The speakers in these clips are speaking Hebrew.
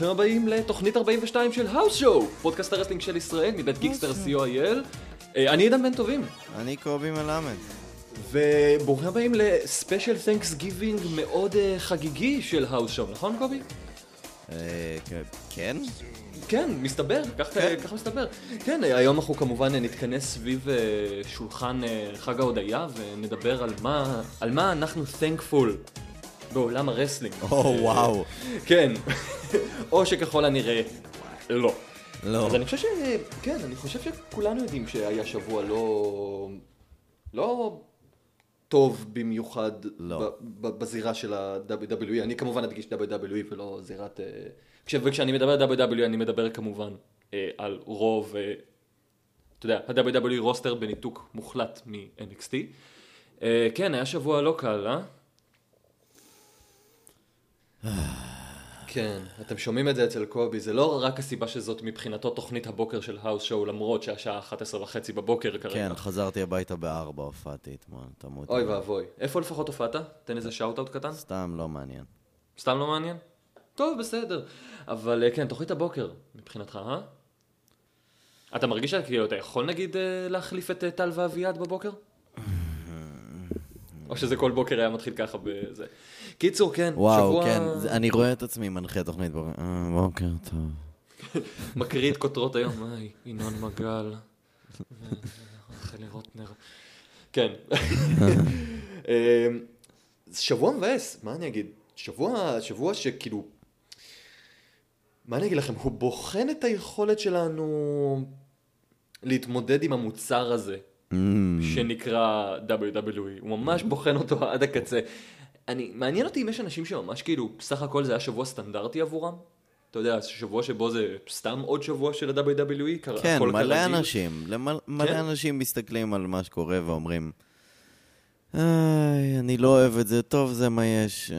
ברוכים הבאים לתוכנית 42 של האוס שואו, פודקאסט ה wrestling של ישראל מבית גיקסטר co.il. אה, אני עידן בן טובים, אני קובי מלמד. וברוכים הבאים ל special Thanksgiving מאוד אה, חגיגי של האוס שואו, נכון קובי? אה, כן? כן? כן, מסתבר, כך, כן. כך מסתבר. כן, היום אנחנו כמובן נתכנס סביב שולחן חג ההודיה ונדבר על מה, על מה אנחנו thankful בעולם ה wrestling. או, וואו. כן, או שככל הנראה, לא. לא. אז אני חושב ש... כן, אני חושב שכולנו יודעים שהיה שבוע לא... לא טוב במיוחד לא. בזירה של ה-WWE. אני כמובן אדגיש WWE ולא זירת... אה, כש... וכשאני מדבר על WWE אני מדבר כמובן אה, על רוב, אה, אתה יודע, ה-WWE roster בניתוק מוחלט מ-NXT. כן, היה שבוע לא קל, אה? כן, אתם שומעים את זה אצל קובי, זה לא רק הסיבה שזאת מבחינתו תוכנית הבוקר של האוס שואו, למרות שהשעה 11 וחצי בבוקר כרגע. כן, חזרתי הביתה בארבע, הופעתי אתמול, תמות. אוי ואבוי. איפה לפחות הופעת? תן איזה shout-out קטן. סתם לא מעניין. סתם לא מעניין? טוב, בסדר. אבל אה, כן, תוכנית הבוקר, מבחינתך, אה? אתה מרגיש שכאילו אתה יכול נגיד אה, להחליף את אה, טל ואביעד בבוקר? או שזה כל בוקר היה מתחיל ככה בזה. קיצור, כן, וואו, שבוע כן, זה- אני רואה את עצמי מנחה תוכנית בוקר. אה, בוקר טוב. מקריא את כותרות היום, היי, ינון מגל, רחל רוטנר. כן. אמ, שבוע מבאס, מה אני אגיד? שבוע, שבוע שכאילו... מה אני אגיד לכם? הוא בוחן את היכולת שלנו להתמודד עם המוצר הזה, Mm, שנקרא WWE. הוא ממש בוחן אותו עד הקצה. אני, מעניין אותי אם יש אנשים שממש כאילו, סך הכל זה היה שבוע סטנדרטי עבורם. אתה יודע, שבוע שבו זה סתם עוד שבוע של ה-WWE, כן, מלא כרגיל. אנשים, למל- מלא כן. אנשים מסתכלים על מה שקורה ואומרים, איי, אני לא אוהב את זה, טוב, זה מה יש, אה",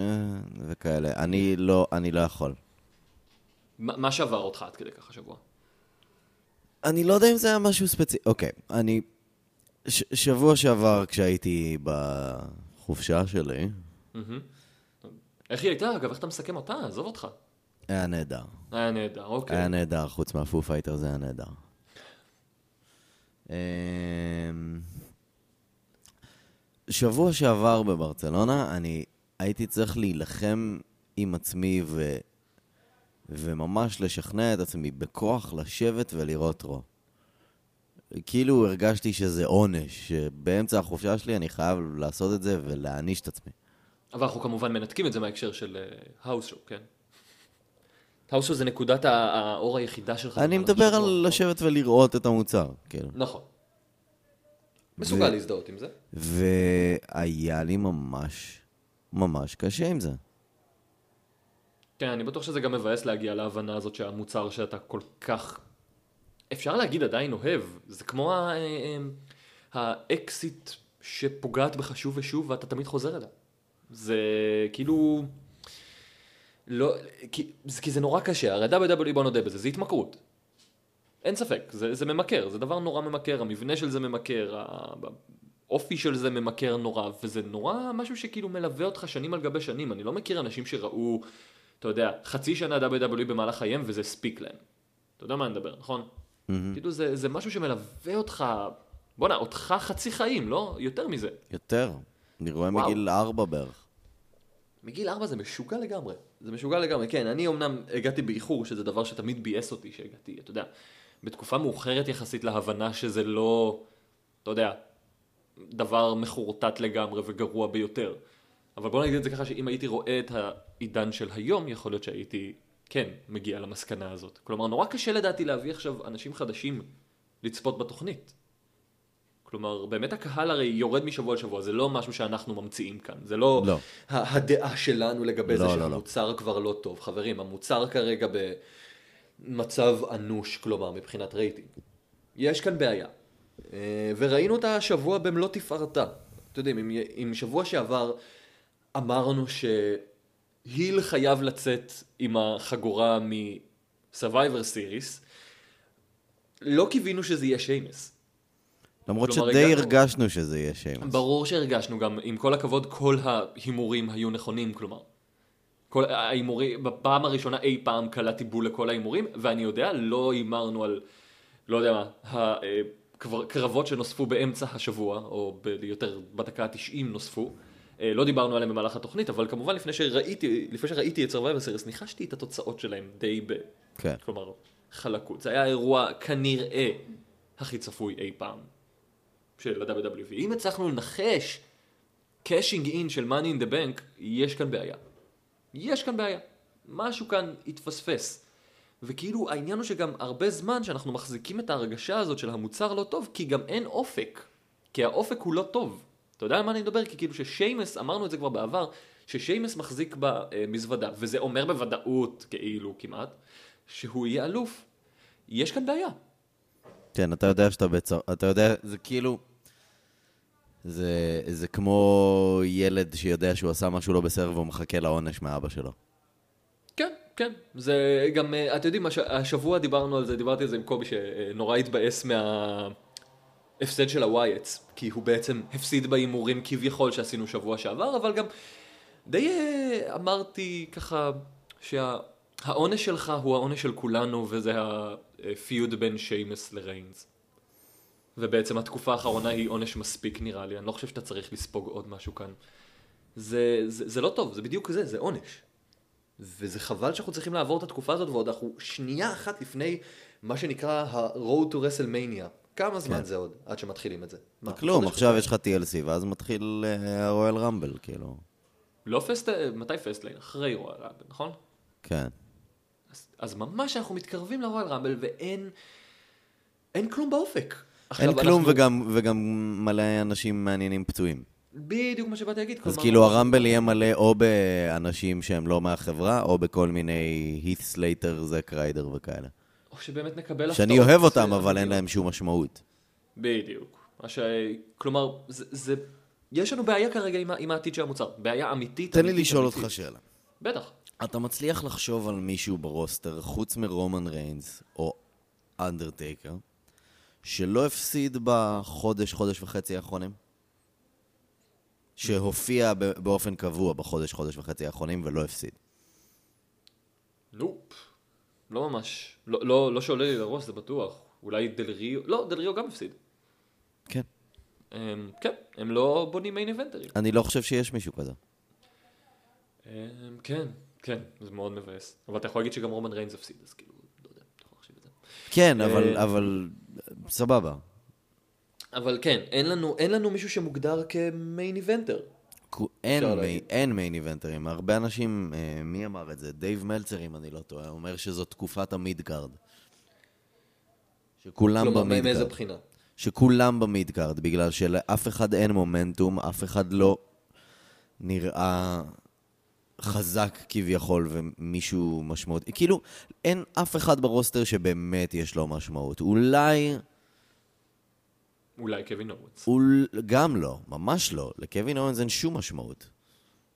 וכאלה. אני לא, אני לא יכול. מה מה שבר אותך עד כדי ככה שבוע? אני לא יודע אם זה היה משהו ספציפי. אוקיי, אני... ש- שבוע שעבר כשהייתי בחופשה שלי, איך היא הייתה? אגב, איך אתה מסכם אותה? עזוב אותך. היה נהדר. היה נהדר, אוקיי. היה נהדר, חוץ מה Foo Fighters זה היה נהדר. אמ, שבוע שעבר בברצלונה, אני הייתי צריך להילחם עם עצמי ו... וממש לשכנע את עצמי בכוח לשבת ולראות Raw. כאילו הרגשתי שזה עונש, שבאמצע החופשה שלי אני חייב לעשות את זה ולהעניש את עצמי. אבל אנחנו כמובן מנתקים את זה מההקשר של האוס שואו, כן? האוס שואו זה נקודת האור היחידה שלך. אני מדבר על נכון? לשבת ולראות את המוצר, כאילו. נכון. מסוגל להזדהות עם זה. והיה לי ממש, ממש קשה עם זה. כן, אני בטוח שזה גם מבאס להגיע להבנה הזאת שהמוצר שאתה כל כך, אפשר להגיד עדיין אוהב, זה כמו ה- אה, האקסיט שפוגעת בך שוב ושוב ואתה תמיד חוזר אליה. זה כאילו, לא, כי, כי זה נורא קשה, הרי WWE בוא נודה בזה, זה התמכרות. אין ספק, זה, זה ממכר, זה דבר נורא ממכר, המבנה של זה ממכר, האופי של זה ממכר נורא, וזה נורא משהו שכאילו מלווה אותך שנים על גבי שנים, אני לא מכיר אנשים שראו, אתה יודע, חצי שנה WWE במהלך חייהם וזה הספיק להם. אתה יודע מה אני מדבר, נכון? כאילו זה, זה משהו שמלווה אותך, בואנה, אותך חצי חיים, לא? יותר מזה. יותר. אני רואה וואו. מגיל ארבע בערך. מגיל ארבע זה משוגע לגמרי. זה משוגע לגמרי, כן. אני אמנם הגעתי באיחור, שזה דבר שתמיד ביאס אותי שהגעתי, אתה יודע, בתקופה מאוחרת יחסית להבנה שזה לא, אתה יודע, דבר מחורטט לגמרי וגרוע ביותר. אבל בוא נגיד את זה ככה שאם הייתי רואה את העידן של היום, יכול להיות שהייתי, כן, מגיע למסקנה הזאת. כלומר, נורא קשה לדעתי להביא עכשיו אנשים חדשים לצפות בתוכנית. כלומר, באמת הקהל הרי יורד משבוע לשבוע, זה לא משהו שאנחנו ממציאים כאן, זה לא, לא. הדעה שלנו לגבי זה לא, לא, לא. שהמוצר כבר לא טוב. חברים, המוצר כרגע במצב אנוש, כלומר, מבחינת רייטינג. יש כאן בעיה. אה, וראינו אותה השבוע במלוא תפארתה. אתם יודעים, אם, אם שבוע שעבר אמרנו שהיל חייב לצאת עם החגורה מ-Survivor Series, לא קיווינו שזה יהיה שיימס. למרות שדי הגענו- הרגשנו שזה יהיה שיימס. ברור שהרגשנו גם, עם כל הכבוד, כל ההימורים היו נכונים, כלומר. כל ההימורים, בפעם הראשונה אי פעם קלעתי בול לכל ההימורים, ואני יודע, לא הימרנו על, לא יודע מה, הקרבות שנוספו באמצע השבוע, או ב- יותר בדקה ה-90 נוספו. אה, לא דיברנו עליהם במהלך התוכנית, אבל כמובן לפני שראיתי, לפני שראיתי את Survivor Series, ניחשתי את התוצאות שלהם די ב... כן. כלומר, חלקות. זה היה האירוע כנראה הכי צפוי אי פעם של ה-WWE. אם הצלחנו לנחש cashing in של money in the bank, יש כאן בעיה. יש כאן בעיה. משהו כאן התפספס. וכאילו העניין הוא שגם הרבה זמן שאנחנו מחזיקים את ההרגשה הזאת של המוצר לא טוב, כי גם אין אופק. כי האופק הוא לא טוב. אתה יודע על מה אני מדבר? כי כאילו ששיימוס, אמרנו את זה כבר בעבר, ששיימוס מחזיק במזוודה, וזה אומר בוודאות, כאילו כמעט, שהוא יהיה אלוף. יש כאן בעיה. כן, אתה יודע שאתה בצר... אתה יודע, זה כאילו... זה, זה כמו ילד שיודע שהוא עשה משהו לא בסדר והוא מחכה לעונש מאבא שלו. כן, כן. זה גם, אה, אתם יודעים, הש- השבוע דיברנו על זה, דיברתי על זה עם קובי שנורא התבאס מההפסד של הווייטס, כי הוא בעצם הפסיד בהימורים כביכול שעשינו שבוע שעבר, אבל גם די אה, אמרתי ככה שהעונש שלך הוא העונש של כולנו, וזה הפיוד בין שיימס לריינס. ובעצם התקופה האחרונה היא עונש מספיק נראה לי, אני לא חושב שאתה צריך לספוג עוד משהו כאן. זה, זה, זה לא טוב, זה בדיוק זה, זה עונש. וזה חבל שאנחנו צריכים לעבור את התקופה הזאת, ועוד אנחנו שנייה אחת לפני מה שנקרא ה-Road to WrestleMania. כמה זמן כן. זה עוד עד שמתחילים את זה? מה, כלום? עכשיו יש לך TLC ואז מתחיל אה, ה Royal Rumble, כאילו. לא פאסט... מתי Fastlane? אחרי Royal Rumble, נכון? כן. אז, אז ממש אנחנו מתקרבים ל Royal Rumble ואין... אין כלום באופק. אין עכשיו, כלום אנחנו- וגם, וגם מלא אנשים מעניינים פצועים. בדיוק מה שבאתי להגיד. אז כאילו ה Rumble יהיה מלא או באנשים שהם לא מהחברה, או בכל מיני הית' סלייטר, זק ריידר וכאלה. או שבאמת נקבל שאני הפתעות, אוהב אותם, אבל אין. להם שום משמעות. בדיוק. ש... כלומר, זה, זה... יש לנו בעיה כרגע עם, עם העתיד של המוצר. בעיה אמיתית. תן לי לשאול. אותך שאלה. בטח. אתה מצליח לחשוב על מישהו ברוסטר, חוץ מרומן ריינס או אנדרטייקר, שלא הפסיד בחודש, חודש וחצי האחרונים? שהופיע באופן קבוע בחודש, חודש וחצי האחרונים ולא הפסיד. נופ. לא ממש. לא, לא, לא שעולה לי לראש, זה בטוח. אולי דל ריו... לא, דל ריו גם הפסיד. כן. הם, כן, הם לא בונים מיין איבנטרים. אני לא חושב שיש מישהו כזה. הם, כן, כן, זה מאוד מבאס. אבל אתה יכול להגיד שגם רומן ריינס הפסיד, אז כאילו, לא יודע, אתה יכול להחשיב את זה. כן, אבל, אה, אבל סבבה. אבל כן, אין לנו, אין לנו מישהו שמוגדר כמיין איבנטר. אין, מי. אין main איבנטרים. הרבה אנשים, אה, מי אמר את זה? דייב מלצר, אם אני לא טועה, אומר שזו תקופת ה mid-card. שכולם כלומר, מאיזה ב mid-card. בחינה? שכולם ב mid-card, בגלל שלאף אחד אין מומנטום, אף אחד לא נראה חזק כביכול ומישהו משמעותי. כאילו, אין אף אחד ב roster שבאמת יש לו משמעות. אולי, אולי קווין אוונס. אול... גם לא, ממש לא. לקווין אוונס אין שום משמעות.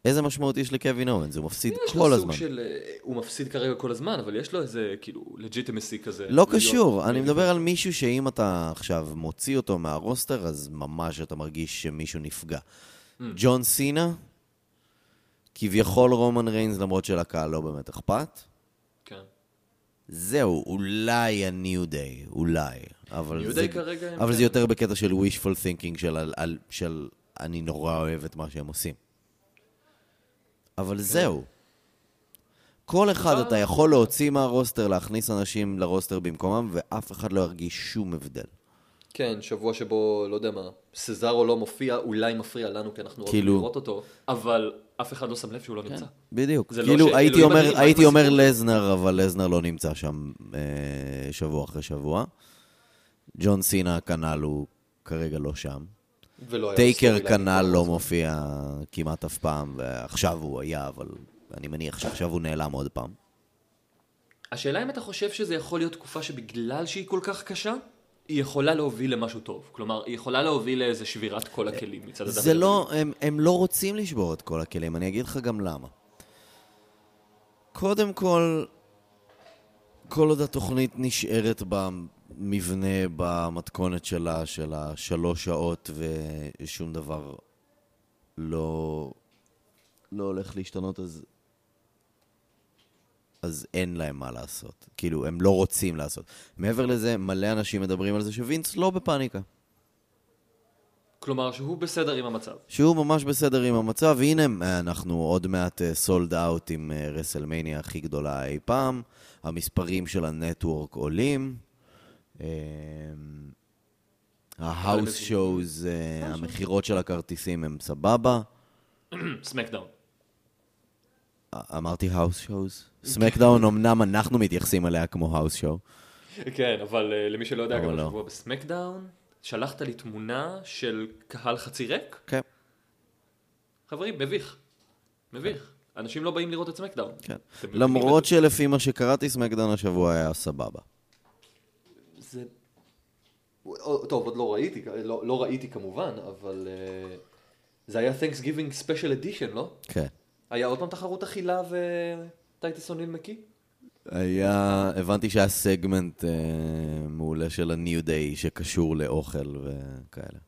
איזה משמעות יש לקווין אוונס? הוא מפסיד כל הזמן. של... אה, הוא מפסיד כרגע כל הזמן, אבל יש לו איזה, כאילו, legitimacy כזה. לא קשור, אני מדבר על מישהו שאם אתה עכשיו מוציא אותו מה roster, אז ממש אתה מרגיש שמישהו נפגע. Mm. ג'ון סינה, כביכול רומן ריינס, למרות שלקהל לא באמת אכפת. כן. זהו, אולי ה-New Day, אולי. אבל New זה, Day כרגע אבל כן. זה יותר בקטע של wishful thinking, של, על, על, של אני נורא אוהב את מה שהם עושים. אבל זהו. כל אחד אבל- אתה יכול להוציא מהרוסטר, להכניס אנשים לרוסטר במקומם, ואף אחד לא ירגיש שום הבדל. כן, שבוע שבו, לא יודע מה, סזארו לא מופיע, אולי מפריע לנו, כי אנחנו רוצים כאילו- לראות אותו, אבל אף אחד לא שם לב שהוא לא נמצא. בדיוק. לא כאילו, הייתי אומר, אדירים, רק הייתי אומר. לזנר, אבל לזנר לא נמצא שם אה, שבוע אחרי שבוע. ג'ון סינה כנ"ל הוא כרגע לא שם. טייקר כנ"ל לא. מופיע כמעט אף פעם, ועכשיו הוא היה, אבל אני מניח שעכשיו הוא נעלם עוד פעם. השאלה אם אתה חושב שזה יכול להיות תקופה שבגלל שהיא כל כך קשה, היא יכולה להוביל למשהו טוב. כלומר, היא יכולה להוביל לאיזה שבירת כל הכלים מצד זה ה-WWE. לא, הם, הם לא רוצים לשבור את כל הכלים, אני אגיד לך גם למה. קודם כל, כל עוד התוכנית נשארת במבנה, במתכונת שלה, של השלוש שעות, ושום דבר לא, לא הולך להשתנות, אז, אז אין להם מה לעשות. כאילו, הם לא רוצים לעשות. מעבר לזה, מלא אנשים מדברים על זה שווינס לא בפאניקה. כלומר, שהוא בסדר עם המצב. שהוא ממש בסדר עם המצב, והנה אנחנו עוד מעט sold out עם אה, רסלמניה הכי גדולה אי פעם, המספרים של ה network עולים, אה, ההאוס שואוז, אה, המכירות של הכרטיסים הם סבבה. סמקדאון. אמרתי האוס שואוז? סמקדאון אמנם אנחנו מתייחסים אליה כמו האוס שואו. כן, אבל uh, למי שלא יודע, גם לא. השבוע בסמקדאון, שלחת לי תמונה של קהל חצי ריק. כן, חברים, מביך. מביך. אנשים לא באים לראות את סמקדאון. כן. למרות שלפי מה שקראתי, סמקדאון השבוע היה סבבה. זה... טוב, עוד לא ראיתי, לא, לא ראיתי כמובן, אבל uh, זה היה Thanksgiving Special Edition, לא? כן. היה עוד פעם תחרות אכילה וטייטס אוניל מקי? היה, הבנתי שהיה סגמנט אה, מעולה של ה-New Day שקשור לאוכל וכאלה.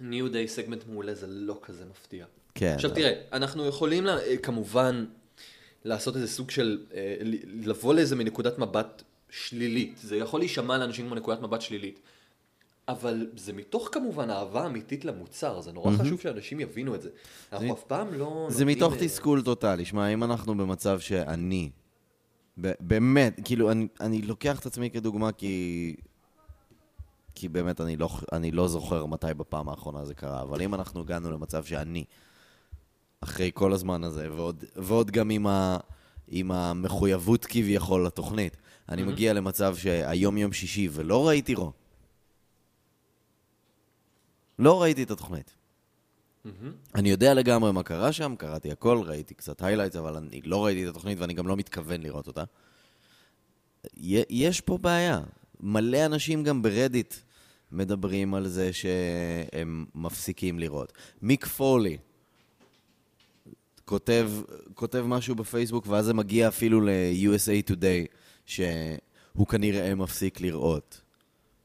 ניו דיי סגמנט מעולה זה לא כזה מפתיע. כן. עכשיו תראה, אנחנו יכולים לה, אה, כמובן לעשות איזה סוג של, אה, לבוא לאיזה מנקודת מבט שלילית. זה יכול להישמע לאנשים כמו נקודת מבט שלילית. אבל זה מתוך כמובן אהבה אמיתית למוצר, זה נורא חשוב שאנשים יבינו את זה. אנחנו אף פעם לא... זה נותנים, מתוך אה, תסכול טוטאלי. שמע, אם אנחנו במצב שאני, באמת, כאילו, אני, אני לוקח את עצמי כדוגמה כי... כי באמת אני לא, אני לא זוכר מתי בפעם האחרונה זה קרה, אבל אם אנחנו הגענו למצב שאני, אחרי כל הזמן הזה, ועוד, ועוד גם עם, ה, עם המחויבות כביכול לתוכנית, אני מגיע למצב שהיום יום שישי ולא ראיתי רו. לא ראיתי את התוכנית. אני יודע לגמרי מה קרה שם, קראתי הכל, ראיתי קצת highlights, אבל אני לא ראיתי את התוכנית ואני גם לא מתכוון לראות אותה. יש פה בעיה. מלא אנשים גם ברדיט מדברים על זה שהם מפסיקים לראות. מיק פולי כותב, כותב משהו בפייסבוק, ואז זה מגיע אפילו ל-USA Today, שהוא כנראה מפסיק לראות.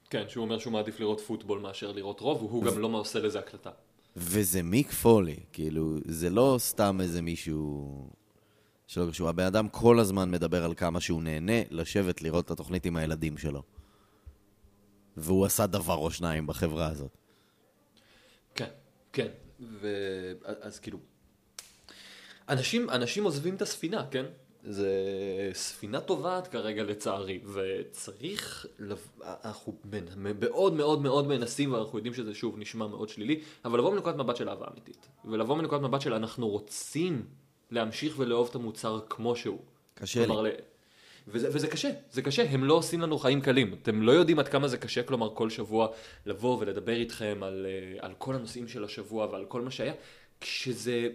כן, שהוא אומר שהוא מעדיף לראות פוטבול מאשר לראות רוב, והוא גם לא עושה לזה הקלטה. וזה מיק פולי, כאילו, זה לא סתם איזה מישהו שלא קשור. הבן אדם כל הזמן מדבר על כמה שהוא נהנה לשבת לראות את התוכנית עם הילדים שלו. והוא עשה דבר או שניים בחברה הזאת. כן, כן. ו... אז כאילו... אנשים, אנשים עוזבים את הספינה, כן? זה ספינה טובעת כרגע לצערי, וצריך. אנחנו מאוד מאוד מאוד מנסים, ואנחנו יודעים שזה שוב נשמע מאוד שלילי, אבל לבוא מנקודת מבט של אהבה אמיתית, ולבוא מנקודת מבט של אנחנו רוצים להמשיך ולאהוב את המוצר כמו שהוא. קשה לי. כלומר, ל- וזה, וזה קשה, זה קשה, הם לא עושים לנו חיים קלים. אתם לא יודעים עד כמה זה קשה, כלומר, כל שבוע לבוא ולדבר איתכם על, אה, על כל הנושאים של השבוע ועל כל מה שהיה, כשזה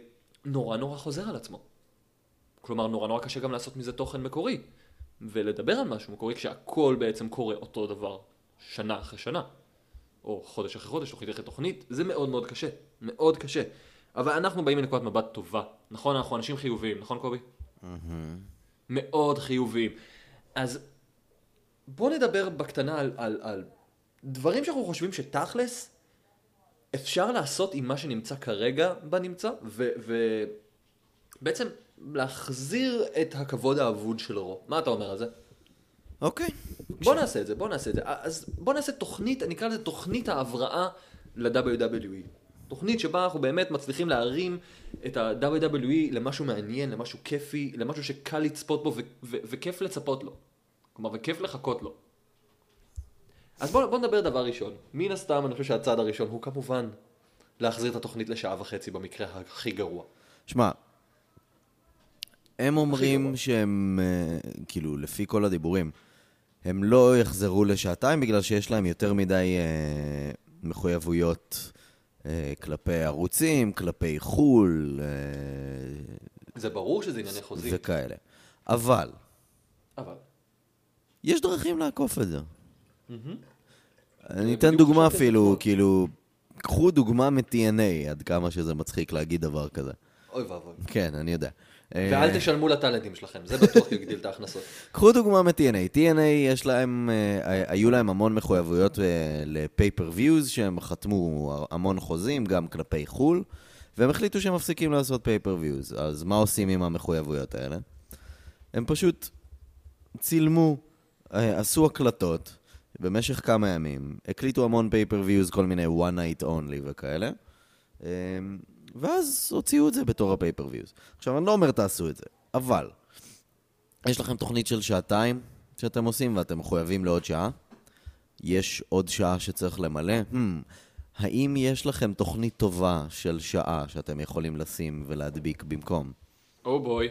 נורא נורא חוזר על עצמו. כלומר, נורא נורא קשה גם לעשות מזה תוכן מקורי, ולדבר על משהו מקורי כשהכל בעצם קורה אותו דבר, שנה אחרי שנה, או חודש אחרי חודש, תוכנית אחרי תוכנית, זה מאוד מאוד קשה, מאוד קשה. אבל אנחנו באים מנקודת מבט טובה, נכון? אנחנו אנשים חיוביים, נכון קובי? מאוד חיוביים. אז בואו נדבר בקטנה על, על, על דברים שאנחנו חושבים שתכלס אפשר לעשות עם מה שנמצא כרגע בנמצא, ובעצם להחזיר את הכבוד האבוד של רו. מה אתה אומר על זה? אוקיי. בוא נעשה את זה, בוא נעשה את זה. אז בוא נעשה תוכנית, אני אקרא לזה תוכנית ההבראה ל-WWE. תוכנית שבה אנחנו באמת מצליחים להרים את ה-WWE למשהו מעניין, למשהו כיפי, למשהו שקל לצפות בו ו- ו- וכיף לצפות לו. כלומר, וכיף לחכות לו. אז בוא, בוא נדבר דבר ראשון. מן הסתם, אני חושב שהצעד הראשון הוא כמובן להחזיר את התוכנית לשעה וחצי במקרה הכי גרוע. שמע, הם. אומרים שהם, אה, כאילו, לפי כל הדיבורים, הם לא יחזרו לשעתיים בגלל שיש להם יותר מדי אה, מחויבויות אה, כלפי ערוצים, כלפי חו"ל אה, זה ברור שזה ענייני חוזים, וכאלה. אבל, אבל... יש דרכים לעקוף את זה. אני אתן דוגמה אפילו. כאילו, קחו דוגמה מ-TNA, עד כמה שזה מצחיק להגיד דבר כזה. אוי ואבוי. כן, אני יודע. אה, ואל תשלמו לטאלנטים שלכם, זה בטוח יגדיל את ההכנסות. קחו דוגמה מ-TNA. TNA יש להם, אה, היו להם המון מחויבויות אה, ל-pay-per-views, שהם חתמו המון חוזים, גם כלפי חו"ל, והם החליטו שהם מפסיקים לעשות pay-per-views. אז מה עושים עם המחויבויות האלה? הם פשוט צילמו, עשו הקלטות במשך כמה ימים, הקליטו המון pay-per-views, כל מיני one night only וכאלה, אה, ואז הוציאו את זה בתור ה-pay-per-views. עכשיו, אני לא אומר תעשו את זה, אבל יש לכם תוכנית של שעתיים שאתם עושים ואתם מחויבים לעוד שעה? יש עוד שעה שצריך למלא? Hmm, האם יש לכם תוכנית טובה של שעה שאתם יכולים לשים ולהדביק במקום? או בוי.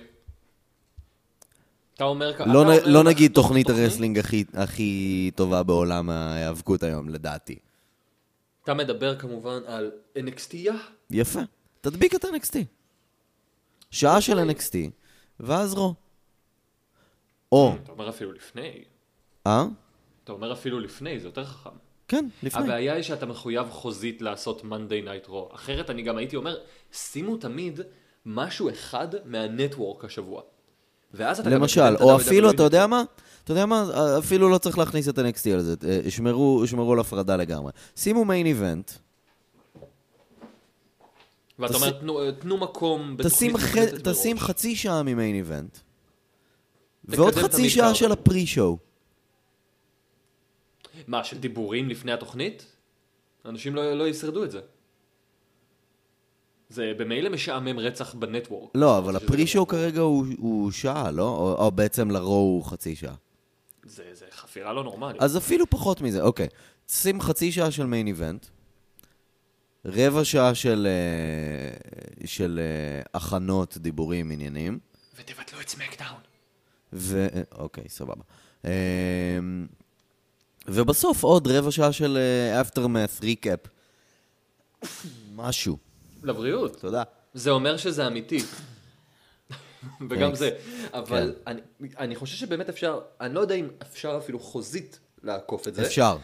אתה אומר... אתה לא, אומר נ, לא נגיד תוך- תוכנית הרסלינג הכי, הכי טובה בעולם ההיאבקות היום, לדעתי. אתה מדבר כמובן על NXT-יה? יפה. תדביק את NXT. שעה של NXT, ואז רו. או, אתה אומר אפילו לפני. אה? אתה אומר אפילו לפני, זה יותר חכם. כן, לפני. הבעיה היא שאתה מחויב חוזית לעשות Monday Night Raw. אחרת אני גם הייתי אומר, שימו תמיד משהו אחד מהנטוורק השבוע. ואז אתה למשל, או ה- אפילו. אתה יודע מה? אתה יודע מה? אפילו לא צריך להכניס את NXT על זה. אה, שמרו, שמרו על הפרדה לגמרי. שימו מיין איבנט, ואתה אומר, "תנו- תנו מקום תשים, בתוכנית ח... מוקלטת תשים מראש." חצי שעה ממיין איבנט, ועוד חצי שעה. של הפרי-שואו. מה, של דיבורים לפני התוכנית? אנשים לא, לא ישרדו את זה. זה במילא משעמם רצח בנטוורק. לא, אבל הפרי-שואו כרגע הוא, הוא שעה, לא? או, או בעצם לרו הוא חצי שעה. זה, זה חפירה לא נורמלית. אז אפילו פחות מזה, אוקיי. שים חצי שעה של מיין איבנט, רבע שעה של, אה, של אה, הכנות, דיבורים, עניינים. ותבטלו את סמקדאון. ו... אוקיי, סבבה. אמ, ובסוף עוד רבע שעה של אה, aftermath, recap. משהו. לבריאות. תודה. זה אומר שזה אמיתי. וגם. זה. אבל כן. אני, אני חושב שבאמת אפשר, אני לא יודע אם אפשר אפילו חוזית לעקוף את זה. אפשר.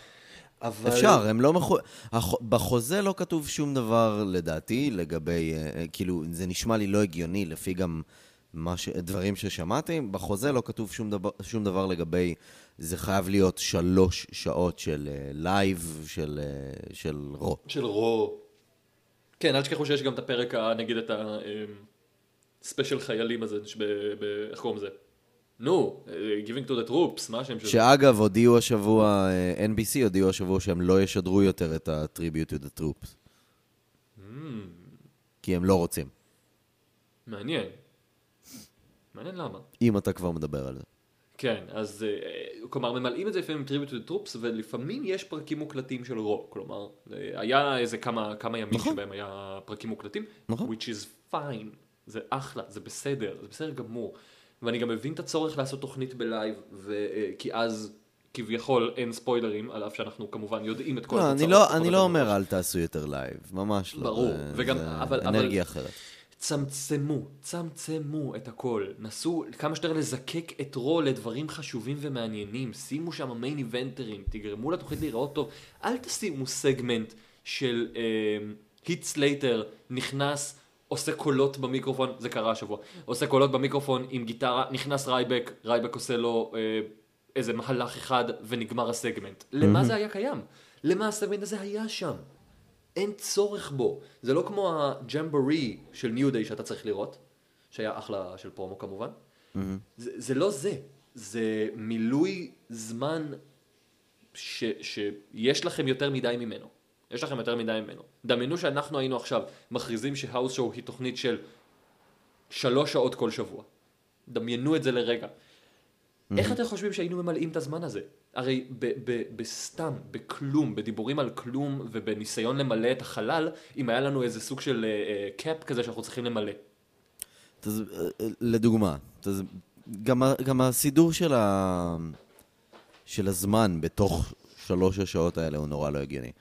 אבל... אפשר, הם לא מחו... הח... בחוזה לא כתוב שום דבר, לדעתי, לגבי... אה, אה, כאילו, זה נשמע לי לא הגיוני, לפי גם מה ש... דברים ששמעתי. בחוזה לא כתוב שום דבר, שום דבר לגבי... זה חייב להיות שלוש שעות של live, של, אה, של רו. של רו. כן, אל תשכחו שיש גם את הפרק, נגיד את ה special חיילים הזה, שב... ב... איך קוראים לזה? נו, Giving to the troops, מה השם שלו? שאגב, הודיעו השבוע, אה, NBC הודיעו השבוע שהם לא ישדרו יותר את ה-Tribute to the Troops. כי הם לא רוצים. מעניין. מעניין למה. אם אתה כבר מדבר על זה. כן, אז אה, כלומר ממלאים את זה לפעמים עם Tribute to the Troops ולפעמים יש פרקים מוקלטים של רו, כלומר אה, היה איזה כמה, כמה ימים נכון. שבהם היה פרקים מוקלטים, נכון. which is fine, זה אחלה, זה בסדר, זה בסדר גמור, ואני גם מבין את הצורך לעשות תוכנית ב live, ו, אה, כי אז כביכול אין ספוילרים, על אף שאנחנו כמובן יודעים את כל לא, התוצאות. אני לא, אני. לא אומר אל תעשו יותר live, ממש לא. ברור, זה- וגם- זה אבל- אבל- אנרגיה אחרת. צמצמו, צמצמו את הכל. נסו כמה שיותר לזקק את רו לדברים חשובים ומעניינים. שימו שם main איבנטרים, תגרמו לתוכנית להיראות טוב. אל תשימו סגמנט של הית' סלייטר נכנס, עושה קולות במיקרופון, זה קרה השבוע, עושה קולות במיקרופון עם גיטרה, נכנס רייבק, רייבק עושה לו אה, איזה מהלך אחד ונגמר הסגמנט. למה זה היה קיים? למה הסגמנט הזה היה שם? אין צורך בו. זה לא כמו הג'מבורי של ניו דיי שאתה צריך לראות, שהיה אחלה של פרומו כמובן. זה, זה לא זה. זה מילוי זמן ש, שיש לכם יותר מדי ממנו. יש לכם יותר מדי ממנו. דמיינו שאנחנו היינו עכשיו מכריזים שהאוס שואו היא תוכנית של שלוש שעות כל שבוע. דמיינו את זה לרגע. איך אתם חושבים שהיינו ממלאים את הזמן הזה? הרי ב- ב- בסתם, בכלום, בדיבורים על כלום ובניסיון למלא את החלל, אם היה לנו איזה סוג של קאפ כזה שאנחנו צריכים למלא. תז... לדוגמה, תז... גם, גם הסידור של, ה... של הזמן בתוך שלוש השעות האלה הוא נורא לא הגיוני.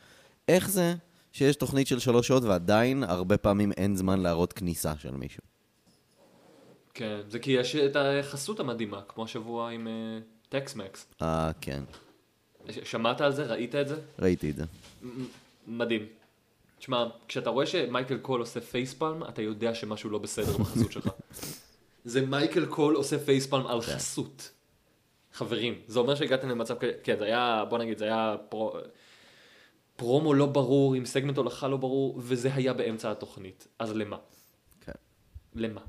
איך זה שיש תוכנית של שלוש שעות ועדיין הרבה פעמים אין זמן להראות כניסה של מישהו? כן, זה כי יש את החסות המדהימה, כמו השבוע עם טקסמקס. אה, כן. ש- שמעת על זה? ראית את זה? ראיתי את זה. מדהים. תשמע, כשאתה רואה שמייקל קול עושה facepalm, אתה יודע שמשהו לא בסדר בחסות שלך. זה מייקל קול עושה facepalm על חסות. חברים, זה אומר שהגעתם למצב כזה, כן, זה היה, בוא נגיד, זה היה פרו... פרומו לא ברור, עם סגמנט הולכה לא ברור, וזה היה באמצע התוכנית. אז למה? כן. למה?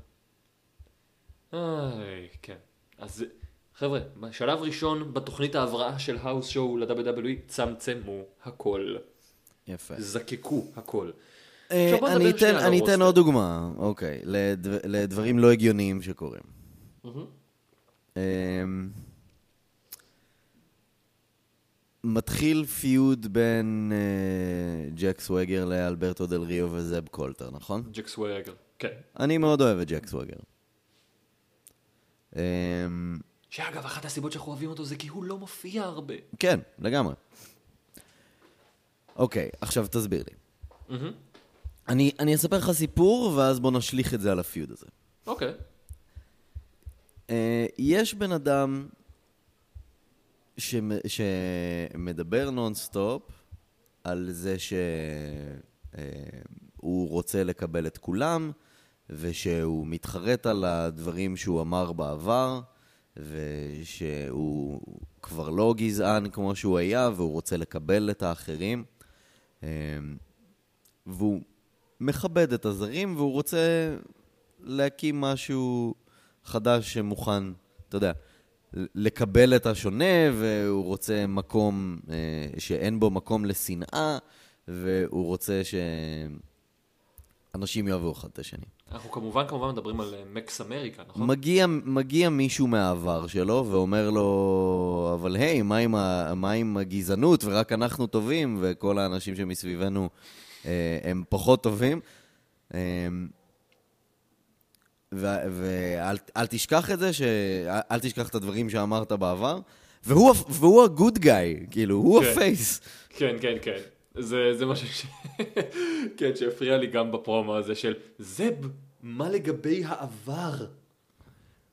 איי, כן. אז חבר'ה, שלב ראשון בתוכנית ההבראה של האוס שואו ל-WWE, צמצמו הכל. יפה. זקקו הכל. אה, אני אתן, אני אתן. עוד דוגמה, אוקיי, לדבר, לדברים לא הגיוניים שקורים. אמ, מתחיל feud בין אה, ג'ק סווגר לאלברטו דל ריו וזב קולטר, נכון? ג'ק סוואגר. כן. אני מאוד אוהב את ג'ק סווגר. אמ, שאגב, אחת הסיבות שאנחנו אוהבים אותו זה כי הוא לא מופיע הרבה. כן, לגמרי. אוקיי, עכשיו תסביר לי. אני, אני אספר לך סיפור, ואז בוא נשליך את זה על ה feud הזה. אוקיי. אה, יש בן אדם שמ- שמדבר נונסטופ על זה שהוא רוצה לקבל את כולם, ושהוא מתחרט על הדברים שהוא אמר בעבר, ושהוא כבר לא גזען כמו שהוא היה, והוא רוצה לקבל את האחרים. אה, והוא מכבד את הזרים, והוא רוצה להקים משהו חדש שמוכן, אתה יודע, לקבל את השונה, והוא רוצה מקום אה, שאין בו מקום לשנאה, והוא רוצה שאנשים יאהבו אחד את השני. אנחנו כמובן כמובן מדברים על אה, מקס אמריקה, נכון? מגיע, מגיע מישהו מהעבר שלו ואומר לו, אבל היי, מה עם, ה, מה עם הגזענות ורק אנחנו טובים וכל האנשים שמסביבנו אה, הם פחות טובים? אה, ו- ואל אל תשכח את זה, ש... אל- תשכח את הדברים שאמרת בעבר. והוא, הגוד גאי, כאילו, הוא כן. הפייס. כן, כן, כן. זה, זה משהו ש... כן, שהפריע לי גם בפרומו הזה של זב, מה לגבי העבר?